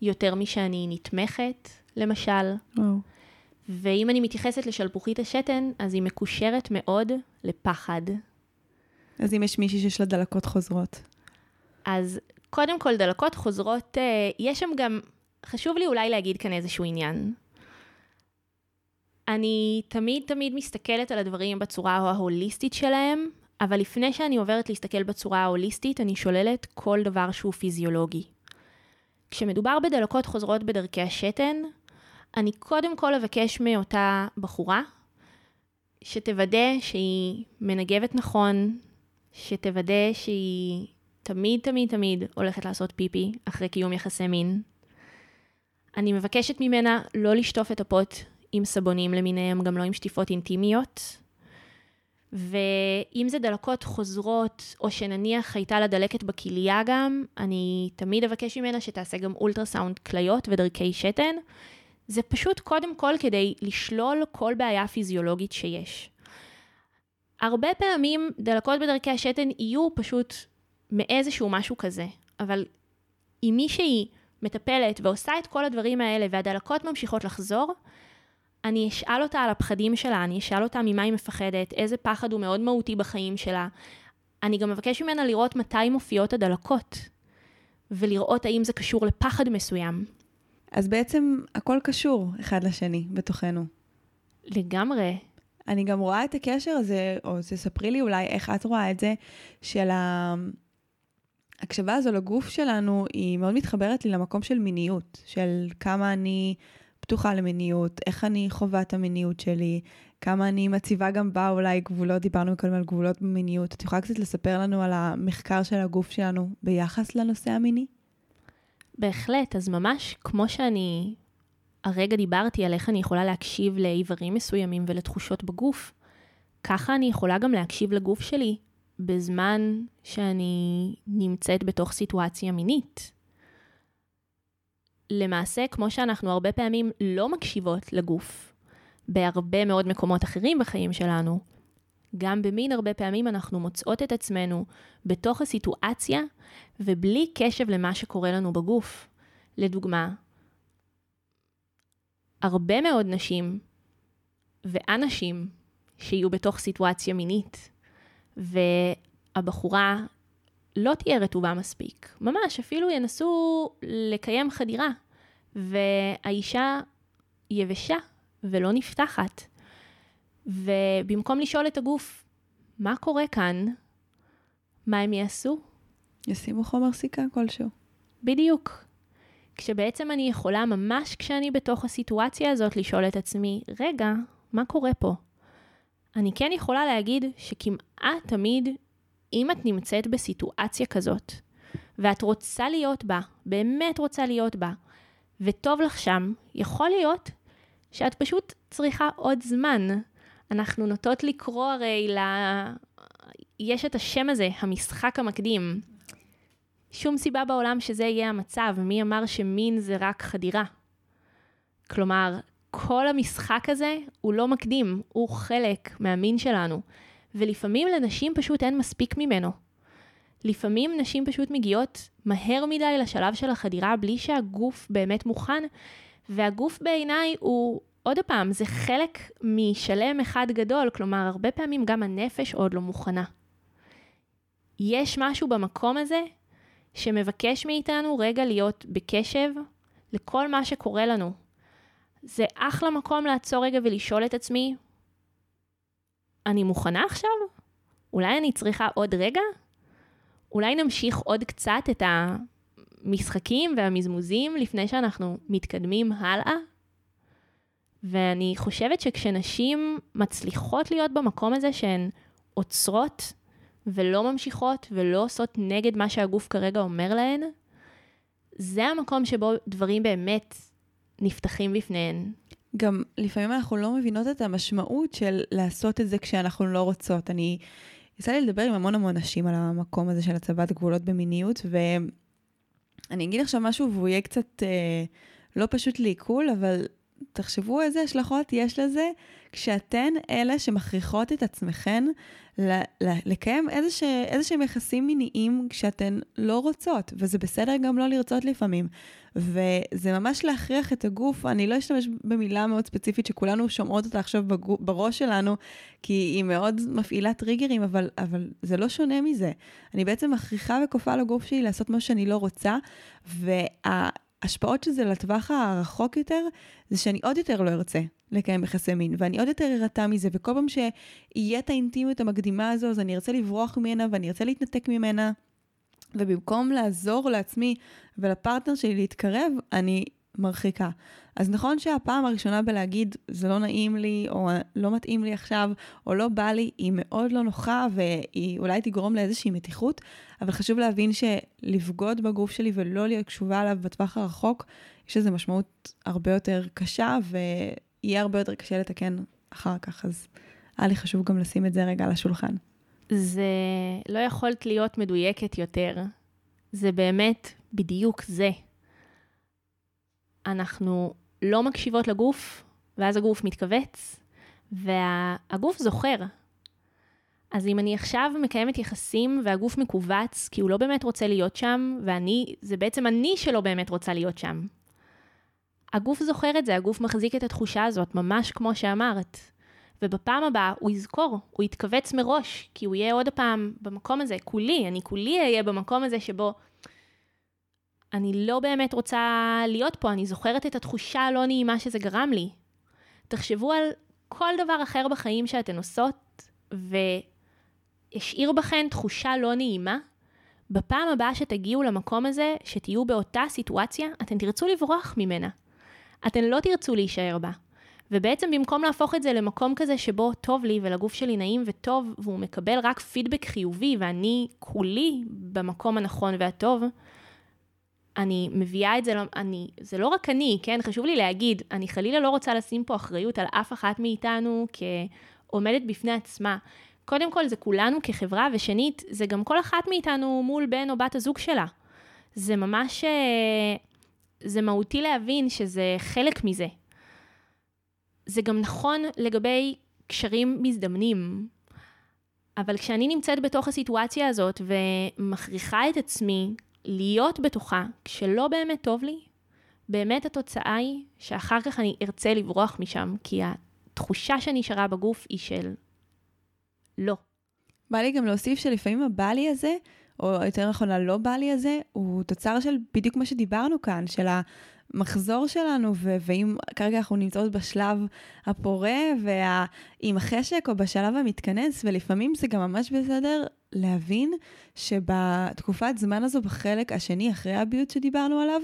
יותר משאני נתמכת, למשל. וואו. ואם אני מתייחסת לשלפוחית השתן, אז היא מקושרת מאוד לפחד. אז אם יש מישהי שיש לה דלקות חוזרות. אז קודם כל, דלקות חוזרות, אה, יש שם גם, חשוב לי אולי להגיד כאן איזשהו עניין. אני תמיד תמיד מסתכלת על הדברים בצורה ההוליסטית שלהם, אבל לפני שאני עוברת להסתכל בצורה ההוליסטית, אני שוללת כל דבר שהוא פיזיולוגי. כשמדובר בדלקות חוזרות בדרכי השתן, אני קודם כל אבקש מאותה בחורה שתוודא שהיא מנגבת נכון, שתוודא שהיא תמיד תמיד תמיד הולכת לעשות פיפי אחרי קיום יחסי מין. אני מבקשת ממנה לא לשטוף את הפוט עם סבונים למיניהם, גם לא עם שטיפות אינטימיות. ואם זה דלקות חוזרות, או שנניח הייתה לה דלקת בכליה גם, אני תמיד אבקש ממנה שתעשה גם אולטרסאונד כליות ודרכי שתן. זה פשוט קודם כל כדי לשלול כל בעיה פיזיולוגית שיש. הרבה פעמים דלקות בדרכי השתן יהיו פשוט מאיזשהו משהו כזה, אבל אם מישהי מטפלת ועושה את כל הדברים האלה והדלקות ממשיכות לחזור, אני אשאל אותה על הפחדים שלה, אני אשאל אותה ממה היא מפחדת, איזה פחד הוא מאוד מהותי בחיים שלה. אני גם מבקש ממנה לראות מתי מופיעות הדלקות, ולראות האם זה קשור לפחד מסוים. אז בעצם הכל קשור אחד לשני בתוכנו. לגמרי. אני גם רואה את הקשר הזה, או תספרי לי אולי איך את רואה את זה, של ההקשבה הזו לגוף שלנו, היא מאוד מתחברת לי למקום של מיניות, של כמה אני פתוחה למיניות, איך אני חווה את המיניות שלי, כמה אני מציבה גם בה אולי גבולות, דיברנו קודם על גבולות במיניות. את יכולה קצת לספר לנו על המחקר של הגוף שלנו ביחס לנושא המיני? בהחלט, אז ממש כמו שאני הרגע דיברתי על איך אני יכולה להקשיב לאיברים מסוימים ולתחושות בגוף, ככה אני יכולה גם להקשיב לגוף שלי בזמן שאני נמצאת בתוך סיטואציה מינית. למעשה, כמו שאנחנו הרבה פעמים לא מקשיבות לגוף, בהרבה מאוד מקומות אחרים בחיים שלנו, גם במין הרבה פעמים אנחנו מוצאות את עצמנו בתוך הסיטואציה ובלי קשב למה שקורה לנו בגוף. לדוגמה, הרבה מאוד נשים ואנשים שיהיו בתוך סיטואציה מינית, והבחורה לא תהיה רטובה מספיק. ממש, אפילו ינסו לקיים חדירה, והאישה יבשה ולא נפתחת. ובמקום לשאול את הגוף, מה קורה כאן? מה הם יעשו? ישימו חומר סיכה כלשהו. בדיוק. כשבעצם אני יכולה ממש כשאני בתוך הסיטואציה הזאת לשאול את עצמי, רגע, מה קורה פה? אני כן יכולה להגיד שכמעט תמיד, אם את נמצאת בסיטואציה כזאת, ואת רוצה להיות בה, באמת רוצה להיות בה, וטוב לך שם, יכול להיות שאת פשוט צריכה עוד זמן. אנחנו נוטות לקרוא הרי ל... יש את השם הזה, המשחק המקדים. שום סיבה בעולם שזה יהיה המצב, מי אמר שמין זה רק חדירה? כלומר, כל המשחק הזה הוא לא מקדים, הוא חלק מהמין שלנו, ולפעמים לנשים פשוט אין מספיק ממנו. לפעמים נשים פשוט מגיעות מהר מדי לשלב של החדירה בלי שהגוף באמת מוכן, והגוף בעיניי הוא, עוד פעם, זה חלק משלם אחד גדול, כלומר, הרבה פעמים גם הנפש עוד לא מוכנה. יש משהו במקום הזה שמבקש מאיתנו רגע להיות בקשב לכל מה שקורה לנו. זה אחלה מקום לעצור רגע ולשאול את עצמי, אני מוכנה עכשיו? אולי אני צריכה עוד רגע? אולי נמשיך עוד קצת את המשחקים והמזמוזים לפני שאנחנו מתקדמים הלאה? ואני חושבת שכשנשים מצליחות להיות במקום הזה שהן עוצרות ולא ממשיכות ולא עושות נגד מה שהגוף כרגע אומר להן, זה המקום שבו דברים באמת נפתחים בפניהן. גם לפעמים אנחנו לא מבינות את המשמעות של לעשות את זה כשאנחנו לא רוצות. אני, יצא לי לדבר עם המון המון נשים על המקום הזה של הצבת גבולות במיניות, ואני אגיד עכשיו משהו והוא יהיה קצת אה, לא פשוט לעיכול, אבל תחשבו איזה השלכות יש לזה כשאתן אלה שמכריחות את עצמכן לקיים איזה שהם יחסים מיניים כשאתן לא רוצות, וזה בסדר גם לא לרצות לפעמים. וזה ממש להכריח את הגוף, אני לא אשתמש במילה מאוד ספציפית שכולנו שומעות אותה עכשיו בגוף, בראש שלנו, כי היא מאוד מפעילה טריגרים, אבל, אבל זה לא שונה מזה. אני בעצם מכריחה וכופה לגוף שלי לעשות מה שאני לא רוצה, וה... ההשפעות של זה לטווח הרחוק יותר, זה שאני עוד יותר לא ארצה לקיים יחסי מין, ואני עוד יותר ארתע מזה, וכל פעם שיהיה את האינטימיות המקדימה הזו, אז אני ארצה לברוח ממנה ואני ארצה להתנתק ממנה, ובמקום לעזור לעצמי ולפרטנר שלי להתקרב, אני מרחיקה. אז נכון שהפעם הראשונה בלהגיד, זה לא נעים לי, או לא מתאים לי עכשיו, או לא בא לי, היא מאוד לא נוחה, והיא אולי תגרום לאיזושהי מתיחות, אבל חשוב להבין שלבגוד בגוף שלי ולא להיות קשובה עליו בטווח הרחוק, יש לזה משמעות הרבה יותר קשה, ויהיה הרבה יותר קשה לתקן אחר כך, אז היה לי חשוב גם לשים את זה רגע על השולחן. זה לא יכולת להיות מדויקת יותר. זה באמת בדיוק זה. אנחנו לא מקשיבות לגוף, ואז הגוף מתכווץ, והגוף זוכר. אז אם אני עכשיו מקיימת יחסים והגוף מכווץ, כי הוא לא באמת רוצה להיות שם, ואני, זה בעצם אני שלא באמת רוצה להיות שם. הגוף זוכר את זה, הגוף מחזיק את התחושה הזאת, ממש כמו שאמרת. ובפעם הבאה הוא יזכור, הוא יתכווץ מראש, כי הוא יהיה עוד פעם במקום הזה, כולי, אני כולי אהיה במקום הזה שבו אני לא באמת רוצה להיות פה, אני זוכרת את התחושה הלא נעימה שזה גרם לי. תחשבו על כל דבר אחר בחיים שאתן עושות, והשאיר בכן תחושה לא נעימה. בפעם הבאה שתגיעו למקום הזה, שתהיו באותה סיטואציה, אתן תרצו לברוח ממנה. אתן לא תרצו להישאר בה. ובעצם במקום להפוך את זה למקום כזה שבו טוב לי ולגוף שלי נעים וטוב, והוא מקבל רק פידבק חיובי ואני כולי במקום הנכון והטוב, אני מביאה את זה, אני, זה לא רק אני, כן? חשוב לי להגיד, אני חלילה לא רוצה לשים פה אחריות על אף אחת מאיתנו כעומדת בפני עצמה. קודם כל, זה כולנו כחברה, ושנית, זה גם כל אחת מאיתנו מול בן או בת הזוג שלה. זה ממש, אה, זה מהותי להבין שזה חלק מזה. זה גם נכון לגבי קשרים מזדמנים. אבל כשאני נמצאת בתוך הסיטואציה הזאת ומכריחה את עצמי להיות בתוכה כשלא באמת טוב לי, באמת התוצאה היא שאחר כך אני ארצה לברוח משם, כי התחושה שנשארה בגוף היא של לא. בא לי גם להוסיף שלפעמים הבא לי הזה, או יותר נכון הלא בא לי הזה, הוא תוצר של בדיוק מה שדיברנו כאן, של המחזור שלנו, ו- ואם כרגע אנחנו נמצאות בשלב הפורה ועם החשק או בשלב המתכנס, ולפעמים זה גם ממש בסדר להבין שבתקופת זמן הזו, בחלק השני, אחרי הביוט שדיברנו עליו,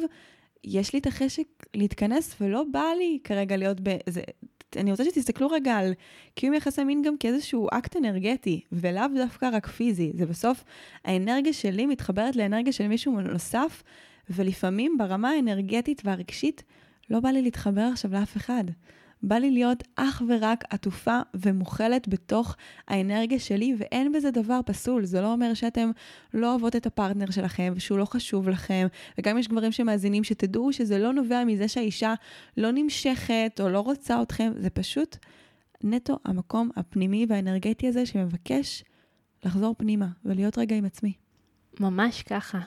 יש לי את החשק להתכנס ולא בא לי כרגע להיות ב... זה, אני רוצה שתסתכלו רגע על קיום יחסי מין גם כאיזשהו אקט אנרגטי, ולאו דווקא רק פיזי. זה בסוף, האנרגיה שלי מתחברת לאנרגיה של מישהו נוסף, ולפעמים ברמה האנרגטית והרגשית, לא בא לי להתחבר עכשיו לאף אחד. בא לי להיות אך ורק עטופה ומוכלת בתוך האנרגיה שלי, ואין בזה דבר פסול. זה לא אומר שאתם לא אוהבות את הפרטנר שלכם, ושהוא לא חשוב לכם, וגם יש גברים שמאזינים, שתדעו שזה לא נובע מזה שהאישה לא נמשכת או לא רוצה אתכם, זה פשוט נטו המקום הפנימי והאנרגטי הזה שמבקש לחזור פנימה ולהיות רגע עם עצמי. ממש ככה.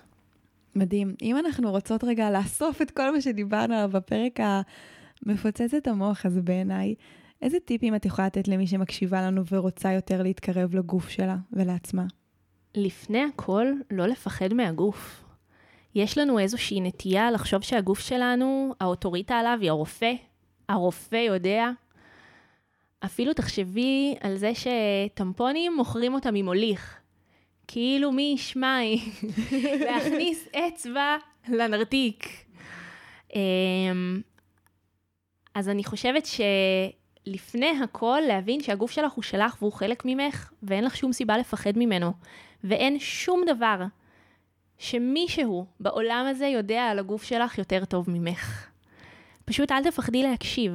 מדהים. אם אנחנו רוצות רגע לאסוף את כל מה שדיברנו עליו בפרק ה... מפוצץ את המוח הזה בעיניי. איזה טיפים את יכולה לתת למי שמקשיבה לנו ורוצה יותר להתקרב לגוף שלה ולעצמה? לפני הכל, לא לפחד מהגוף. יש לנו איזושהי נטייה לחשוב שהגוף שלנו, האוטוריטה עליו היא הרופא. הרופא יודע. אפילו תחשבי על זה שטמפונים מוכרים אותם ממוליך. כאילו מי ישמע להכניס אצבע לנרתיק. אמ, אז אני חושבת שלפני הכל, להבין שהגוף שלך הוא שלך והוא חלק ממך, ואין לך שום סיבה לפחד ממנו. ואין שום דבר שמישהו בעולם הזה יודע על הגוף שלך יותר טוב ממך. פשוט אל תפחדי להקשיב.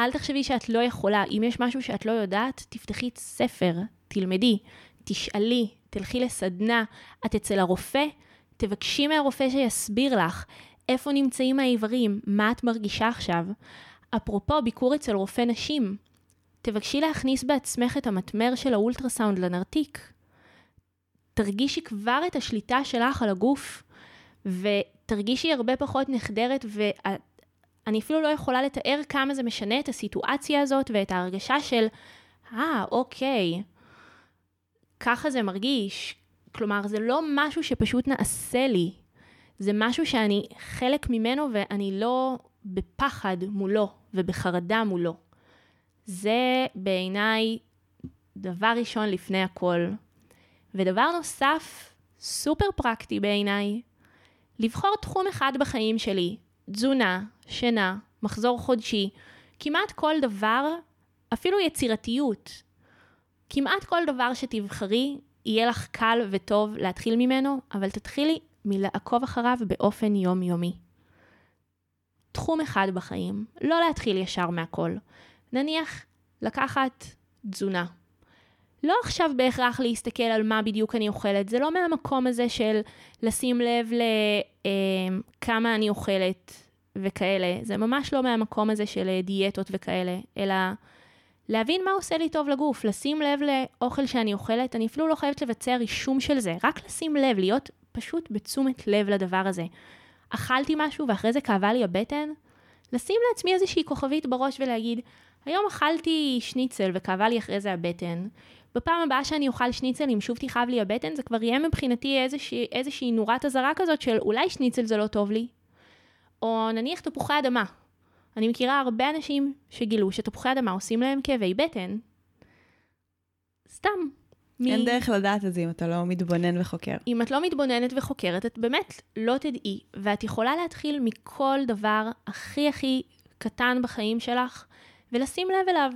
אל תחשבי שאת לא יכולה. אם יש משהו שאת לא יודעת, תפתחי ספר, תלמדי, תשאלי, תלכי לסדנה, את אצל הרופא, תבקשי מהרופא שיסביר לך איפה נמצאים האיברים, מה את מרגישה עכשיו. אפרופו ביקור אצל רופא נשים, תבקשי להכניס בעצמך את המטמר של האולטרסאונד לנרתיק. תרגישי כבר את השליטה שלך על הגוף, ותרגישי הרבה פחות נחדרת, ואני אפילו לא יכולה לתאר כמה זה משנה את הסיטואציה הזאת ואת ההרגשה של, אה, ah, אוקיי, ככה זה מרגיש. כלומר, זה לא משהו שפשוט נעשה לי, זה משהו שאני חלק ממנו ואני לא בפחד מולו ובחרדה מולו. זה בעיניי דבר ראשון לפני הכל. ודבר נוסף, סופר פרקטי בעיניי, לבחור תחום אחד בחיים שלי, תזונה, שינה, מחזור חודשי, כמעט כל דבר, אפילו יצירתיות. כמעט כל דבר שתבחרי, יהיה לך קל וטוב להתחיל ממנו, אבל תתחילי מלעקוב אחריו באופן יומיומי. תחום אחד בחיים, לא להתחיל ישר מהכל. נניח, לקחת תזונה. לא עכשיו בהכרח להסתכל על מה בדיוק אני אוכלת, זה לא מהמקום הזה של לשים לב לכמה אה, אני אוכלת וכאלה, זה ממש לא מהמקום הזה של דיאטות וכאלה, אלא להבין מה עושה לי טוב לגוף, לשים לב לאוכל שאני אוכלת, אני אפילו לא חייבת לבצע רישום של זה, רק לשים לב, להיות פשוט בתשומת לב לדבר הזה. אכלתי משהו ואחרי זה כאבה לי הבטן, לשים לעצמי איזושהי כוכבית בראש ולהגיד, היום אכלתי שניצל וכאבה לי אחרי זה הבטן. בפעם הבאה שאני אוכל שניצל, אם שוב תכאב לי הבטן, זה כבר יהיה מבחינתי איזושהי, איזושהי נורת אזהרה כזאת של אולי שניצל זה לא טוב לי. או נניח תפוחי אדמה. אני מכירה הרבה אנשים שגילו שתפוחי אדמה עושים להם כאבי בטן. סתם. אין מ... דרך לדעת את זה אם אתה לא מתבונן וחוקר. אם את לא מתבוננת וחוקרת, את באמת לא תדעי, ואת יכולה להתחיל מכל דבר הכי הכי קטן בחיים שלך, ולשים לב אליו.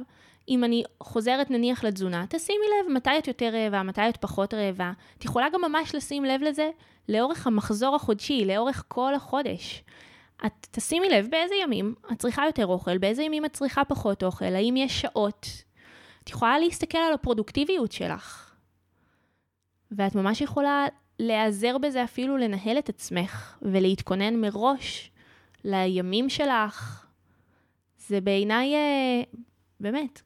אם אני חוזרת נניח לתזונה, תשימי לב מתי את יותר רעבה, מתי את פחות רעבה. את יכולה גם ממש לשים לב לזה לאורך המחזור החודשי, לאורך כל החודש. את תשימי לב באיזה ימים את צריכה יותר אוכל, באיזה ימים את צריכה פחות אוכל, האם יש שעות. את יכולה להסתכל על הפרודוקטיביות שלך. ואת ממש יכולה להיעזר בזה אפילו לנהל את עצמך ולהתכונן מראש לימים שלך. זה בעיניי, אה, באמת,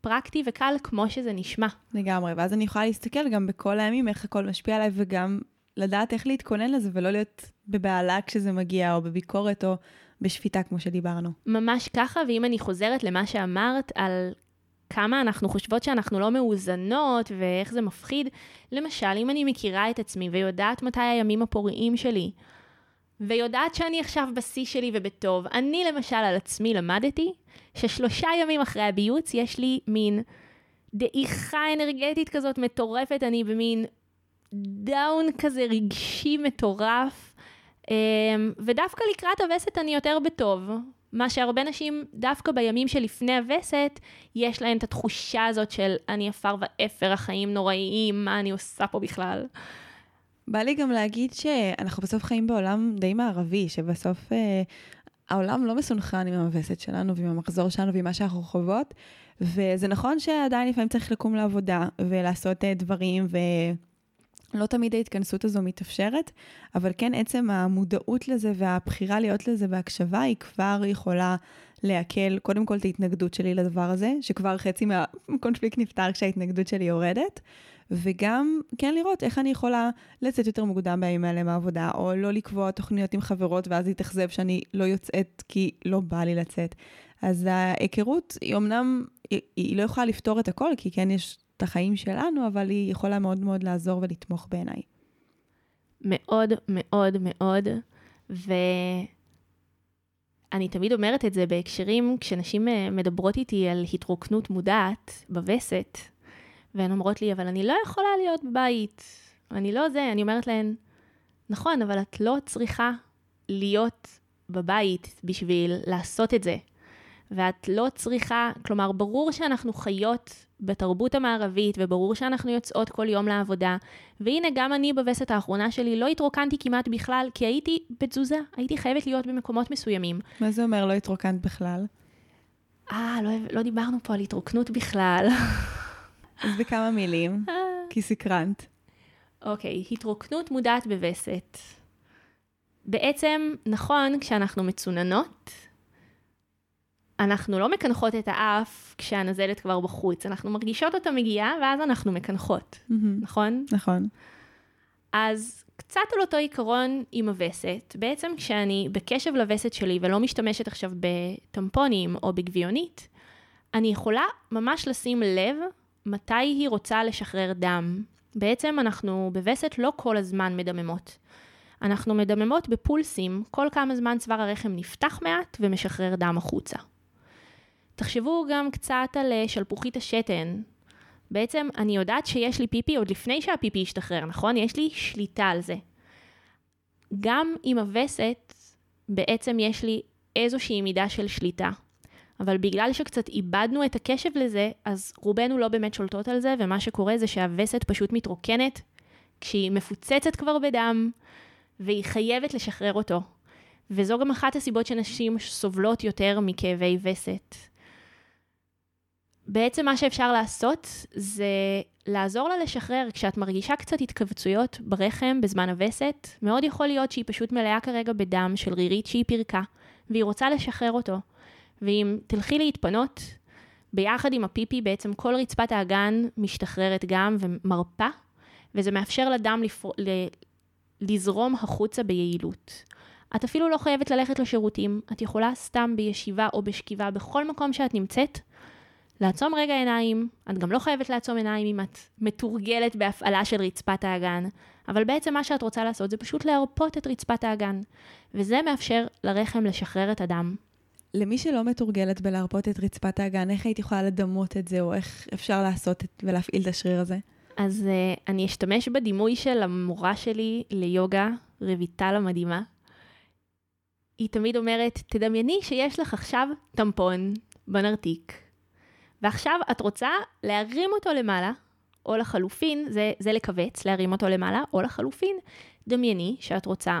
פרקטי וקל כמו שזה נשמע. לגמרי, ואז אני יכולה להסתכל גם בכל הימים איך הכל משפיע עליי וגם לדעת איך להתכונן לזה ולא להיות בבהלה כשזה מגיע, או בביקורת, או בשפיטה, כמו שדיברנו. ממש ככה, ואם אני חוזרת למה שאמרת על כמה אנחנו חושבות שאנחנו לא מאוזנות ואיך זה מפחיד, למשל, אם אני מכירה את עצמי ויודעת מתי הימים הפוריים שלי, ויודעת שאני עכשיו בשיא שלי ובטוב, אני למשל על עצמי למדתי ששלושה ימים אחרי הביוץ יש לי מין דעיכה אנרגטית כזאת מטורפת, אני במין דאון כזה רגשי מטורף, אמ, ודווקא לקראת הווסת אני יותר בטוב. מה שהרבה נשים, דווקא בימים שלפני הווסת, יש להן את התחושה הזאת של אני עפר ואפר, החיים נוראיים, מה אני עושה פה בכלל. בא לי גם להגיד שאנחנו בסוף חיים בעולם די מערבי, שבסוף אה, העולם לא מסונכרן עם הווסת שלנו ועם המחזור שלנו ועם מה שאנחנו חוות, וזה נכון שעדיין לפעמים צריך לקום לעבודה ולעשות אה, דברים, ו... לא תמיד ההתכנסות הזו מתאפשרת, אבל כן עצם המודעות לזה והבחירה להיות לזה בהקשבה היא כבר יכולה לעכל קודם כל את ההתנגדות שלי לדבר הזה, שכבר חצי מהקונפליקט נפתר כשההתנגדות שלי יורדת, וגם כן לראות איך אני יכולה לצאת יותר מוקדם בימים האלה מהעבודה, או לא לקבוע תוכניות עם חברות ואז להתאכזב שאני לא יוצאת כי לא בא לי לצאת. אז ההיכרות היא אמנם, היא, היא לא יכולה לפתור את הכל, כי כן יש את החיים שלנו, אבל היא יכולה מאוד מאוד לעזור ולתמוך בעיניי. מאוד מאוד מאוד, ואני תמיד אומרת את זה בהקשרים, כשנשים אה, מדברות איתי על התרוקנות מודעת בווסת, והן אומרות לי, אבל אני לא יכולה להיות בבית, אני לא זה, אני אומרת להן, נכון, אבל את לא צריכה להיות בבית בשביל לעשות את זה. ואת לא צריכה, כלומר, ברור שאנחנו חיות בתרבות המערבית, וברור שאנחנו יוצאות כל יום לעבודה. והנה, גם אני בווסת האחרונה שלי לא התרוקנתי כמעט בכלל, כי הייתי בתזוזה, הייתי חייבת להיות במקומות מסוימים. מה זה אומר לא התרוקנת בכלל? אה, לא, לא דיברנו פה על התרוקנות בכלל. אז בכמה מילים, אה. כי סקרנת. אוקיי, התרוקנות מודעת בווסת. בעצם, נכון, כשאנחנו מצוננות, אנחנו לא מקנחות את האף כשהנזלת כבר בחוץ, אנחנו מרגישות אותה מגיעה ואז אנחנו מקנחות, mm-hmm. נכון? נכון. אז קצת על אותו עיקרון עם הווסת, בעצם כשאני בקשב לווסת שלי ולא משתמשת עכשיו בטמפונים או בגביונית, אני יכולה ממש לשים לב מתי היא רוצה לשחרר דם. בעצם אנחנו בווסת לא כל הזמן מדממות. אנחנו מדממות בפולסים, כל כמה זמן צוואר הרחם נפתח מעט ומשחרר דם החוצה. תחשבו גם קצת על אה, שלפוחית השתן. בעצם אני יודעת שיש לי פיפי עוד לפני שהפיפי ישתחרר, נכון? יש לי שליטה על זה. גם עם הווסת, בעצם יש לי איזושהי מידה של שליטה. אבל בגלל שקצת איבדנו את הקשב לזה, אז רובנו לא באמת שולטות על זה, ומה שקורה זה שהווסת פשוט מתרוקנת כשהיא מפוצצת כבר בדם, והיא חייבת לשחרר אותו. וזו גם אחת הסיבות שנשים סובלות יותר מכאבי וסת. בעצם מה שאפשר לעשות זה לעזור לה לשחרר כשאת מרגישה קצת התכווצויות ברחם בזמן הווסת, מאוד יכול להיות שהיא פשוט מלאה כרגע בדם של רירית שהיא פירקה, והיא רוצה לשחרר אותו. ואם תלכי להתפנות, ביחד עם הפיפי בעצם כל רצפת האגן משתחררת גם ומרפה, וזה מאפשר לדם לפר... ל... לזרום החוצה ביעילות. את אפילו לא חייבת ללכת לשירותים, את יכולה סתם בישיבה או בשכיבה בכל מקום שאת נמצאת, לעצום רגע עיניים, את גם לא חייבת לעצום עיניים אם את מתורגלת בהפעלה של רצפת האגן, אבל בעצם מה שאת רוצה לעשות זה פשוט להרפות את רצפת האגן, וזה מאפשר לרחם לשחרר את הדם. למי שלא מתורגלת בלהרפות את רצפת האגן, איך היית יכולה לדמות את זה, או איך אפשר לעשות את, ולהפעיל את השריר הזה? אז uh, אני אשתמש בדימוי של המורה שלי ליוגה, רויטל המדהימה. היא תמיד אומרת, תדמייני שיש לך עכשיו טמפון בנרתיק, ועכשיו את רוצה להרים אותו למעלה, או לחלופין, זה, זה לכווץ, להרים אותו למעלה, או לחלופין, דמייני שאת רוצה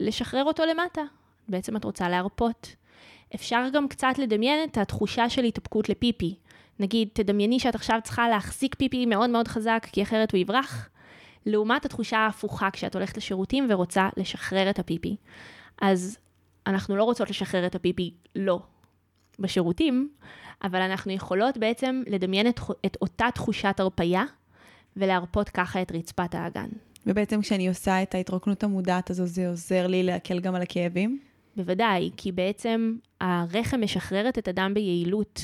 לשחרר אותו למטה. בעצם את רוצה להרפות. אפשר גם קצת לדמיין את התחושה של התאפקות לפיפי. נגיד, תדמייני שאת עכשיו צריכה להחזיק פיפי מאוד מאוד חזק, כי אחרת הוא יברח, לעומת התחושה ההפוכה כשאת הולכת לשירותים ורוצה לשחרר את הפיפי. אז אנחנו לא רוצות לשחרר את הפיפי, לא, בשירותים, אבל אנחנו יכולות בעצם לדמיין את, את אותה תחושת הרפייה ולהרפות ככה את רצפת האגן. ובעצם כשאני עושה את ההתרוקנות המודעת הזו, זה עוזר לי להקל גם על הכאבים? בוודאי, כי בעצם הרחם משחררת את הדם ביעילות.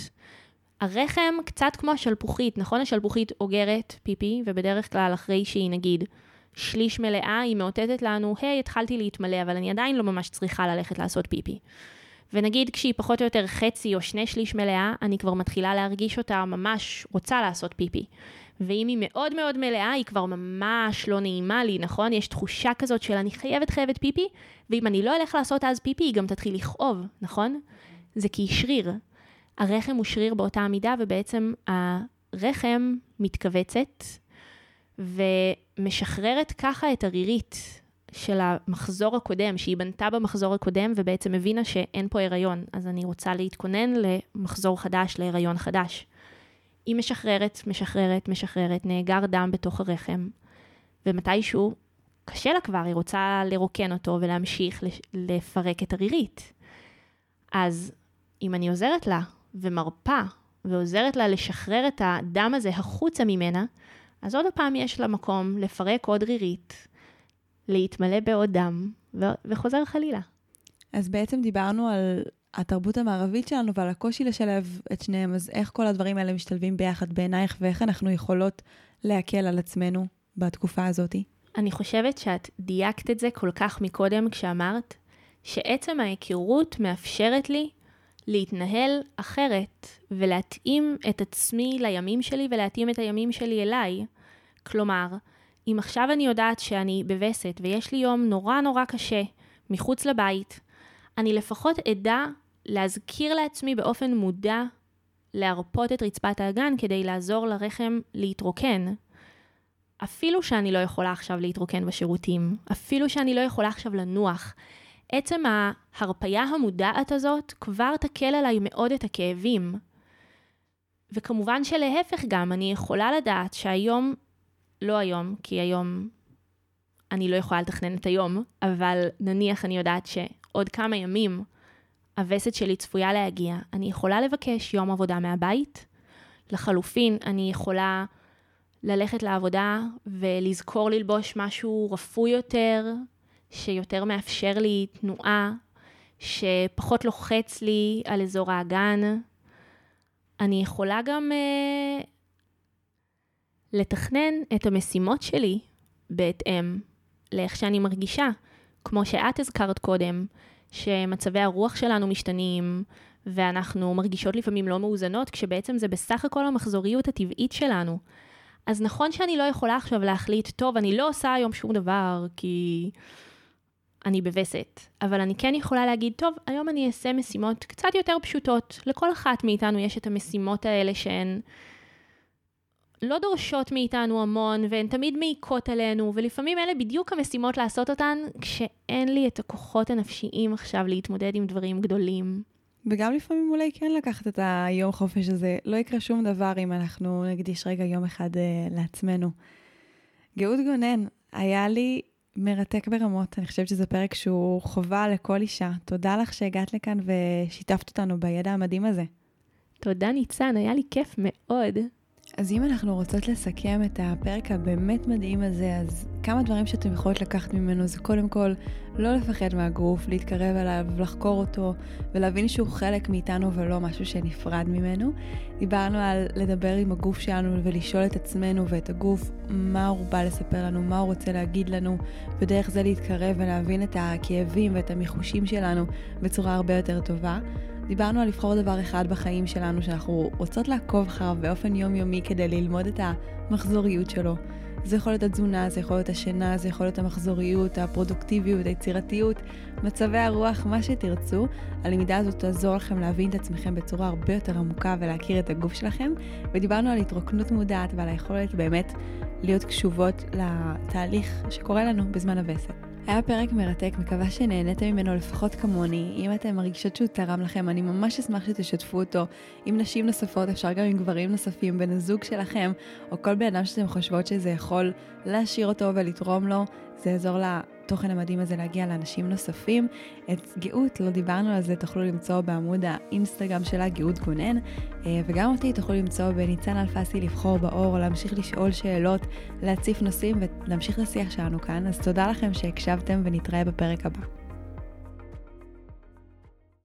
הרחם קצת כמו השלפוחית, נכון? השלפוחית אוגרת פיפי, ובדרך כלל אחרי שהיא נגיד שליש מלאה, היא מאותתת לנו, היי, hey, התחלתי להתמלא, אבל אני עדיין לא ממש צריכה ללכת לעשות פיפי. ונגיד כשהיא פחות או יותר חצי או שני שליש מלאה, אני כבר מתחילה להרגיש אותה ממש רוצה לעשות פיפי. ואם היא מאוד מאוד מלאה, היא כבר ממש לא נעימה לי, נכון? יש תחושה כזאת של אני חייבת חייבת פיפי, ואם אני לא אלך לעשות אז פיפי, היא גם תתחיל לכאוב, נכון? זה כי היא שריר. הרחם הוא שריר באותה המידה, ובעצם הרחם מתכווצת ומשחררת ככה את הרירית של המחזור הקודם, שהיא בנתה במחזור הקודם ובעצם הבינה שאין פה הריון, אז אני רוצה להתכונן למחזור חדש, להריון חדש. היא משחררת, משחררת, משחררת, נאגר דם בתוך הרחם, ומתישהו קשה לה כבר, היא רוצה לרוקן אותו ולהמשיך לפרק את הרירית. אז אם אני עוזרת לה ומרפה ועוזרת לה לשחרר את הדם הזה החוצה ממנה, אז עוד פעם יש לה מקום לפרק עוד רירית, להתמלא בעוד דם, וחוזר חלילה. אז בעצם דיברנו על התרבות המערבית שלנו ועל הקושי לשלב את שניהם, אז איך כל הדברים האלה משתלבים ביחד בעינייך, ואיך אנחנו יכולות להקל על עצמנו בתקופה הזאת? אני חושבת שאת דייקת את זה כל כך מקודם כשאמרת שעצם ההיכרות מאפשרת לי להתנהל אחרת ולהתאים את עצמי לימים שלי ולהתאים את הימים שלי אליי. כלומר, אם עכשיו אני יודעת שאני בווסת ויש לי יום נורא נורא קשה מחוץ לבית, אני לפחות אדע להזכיר לעצמי באופן מודע להרפות את רצפת האגן כדי לעזור לרחם להתרוקן. אפילו שאני לא יכולה עכשיו להתרוקן בשירותים, אפילו שאני לא יכולה עכשיו לנוח, עצם ההרפייה המודעת הזאת כבר תקל עליי מאוד את הכאבים. וכמובן שלהפך גם, אני יכולה לדעת שהיום לא היום, כי היום אני לא יכולה לתכנן את היום, אבל נניח אני יודעת שעוד כמה ימים הווסת שלי צפויה להגיע, אני יכולה לבקש יום עבודה מהבית. לחלופין, אני יכולה ללכת לעבודה ולזכור ללבוש משהו רפוי יותר, שיותר מאפשר לי תנועה, שפחות לוחץ לי על אזור האגן. אני יכולה גם אה, לתכנן את המשימות שלי בהתאם לאיך שאני מרגישה. כמו שאת הזכרת קודם, שמצבי הרוח שלנו משתנים, ואנחנו מרגישות לפעמים לא מאוזנות, כשבעצם זה בסך הכל המחזוריות הטבעית שלנו. אז נכון שאני לא יכולה עכשיו להחליט, טוב, אני לא עושה היום שום דבר, כי אני בווסת, אבל אני כן יכולה להגיד, טוב, היום אני אעשה משימות קצת יותר פשוטות. לכל אחת מאיתנו יש את המשימות האלה שהן לא דורשות מאיתנו המון, והן תמיד מעיקות עלינו, ולפעמים אלה בדיוק המשימות לעשות אותן, כשאין לי את הכוחות הנפשיים עכשיו להתמודד עם דברים גדולים. וגם לפעמים אולי כן לקחת את היום חופש הזה, לא יקרה שום דבר אם אנחנו נקדיש רגע יום אחד uh, לעצמנו. גאות גונן, היה לי מרתק ברמות, אני חושבת שזה פרק שהוא חובה לכל אישה. תודה לך שהגעת לכאן ושיתפת אותנו בידע המדהים הזה. תודה ניצן, היה לי כיף מאוד. אז אם אנחנו רוצות לסכם את הפרק הבאמת מדהים הזה, אז כמה דברים שאתם יכולות לקחת ממנו זה קודם כל לא לפחד מהגוף, להתקרב אליו, לחקור אותו ולהבין שהוא חלק מאיתנו ולא משהו שנפרד ממנו. דיברנו על לדבר עם הגוף שלנו ולשאול את עצמנו ואת הגוף מה הוא בא לספר לנו, מה הוא רוצה להגיד לנו, ודרך זה להתקרב ולהבין את הכאבים ואת המיחושים שלנו בצורה הרבה יותר טובה. דיברנו על לבחור דבר אחד בחיים שלנו שאנחנו רוצות לעקוב אחריו באופן יומיומי כדי ללמוד את המחזוריות שלו. זה יכול להיות התזונה, זה יכול להיות השינה, זה יכול להיות המחזוריות, הפרודוקטיביות, היצירתיות, מצבי הרוח, מה שתרצו. הלמידה הזאת תעזור לכם להבין את עצמכם בצורה הרבה יותר עמוקה ולהכיר את הגוף שלכם. ודיברנו על התרוקנות מודעת ועל היכולת באמת להיות קשובות לתהליך שקורה לנו בזמן הווסת. היה פרק מרתק, מקווה שנהניתם ממנו לפחות כמוני. אם אתם מרגישות שהוא תרם לכם, אני ממש אשמח שתשתפו אותו עם נשים נוספות, אפשר גם עם גברים נוספים, בן הזוג שלכם, או כל בן אדם שאתם חושבות שזה יכול להשאיר אותו ולתרום לו. זה יעזור לתוכן המדהים הזה להגיע לאנשים נוספים. את גאות, לא דיברנו על זה, תוכלו למצוא בעמוד האינסטגרם שלה, גאות גונן, אה, וגם אותי תוכלו למצוא בניצן אלפסי לבחור באור, להמשיך לשאול שאלות, להציף נושאים ולהמשיך את השיח שלנו כאן. אז תודה לכם שהקשבתם ונתראה בפרק הבא.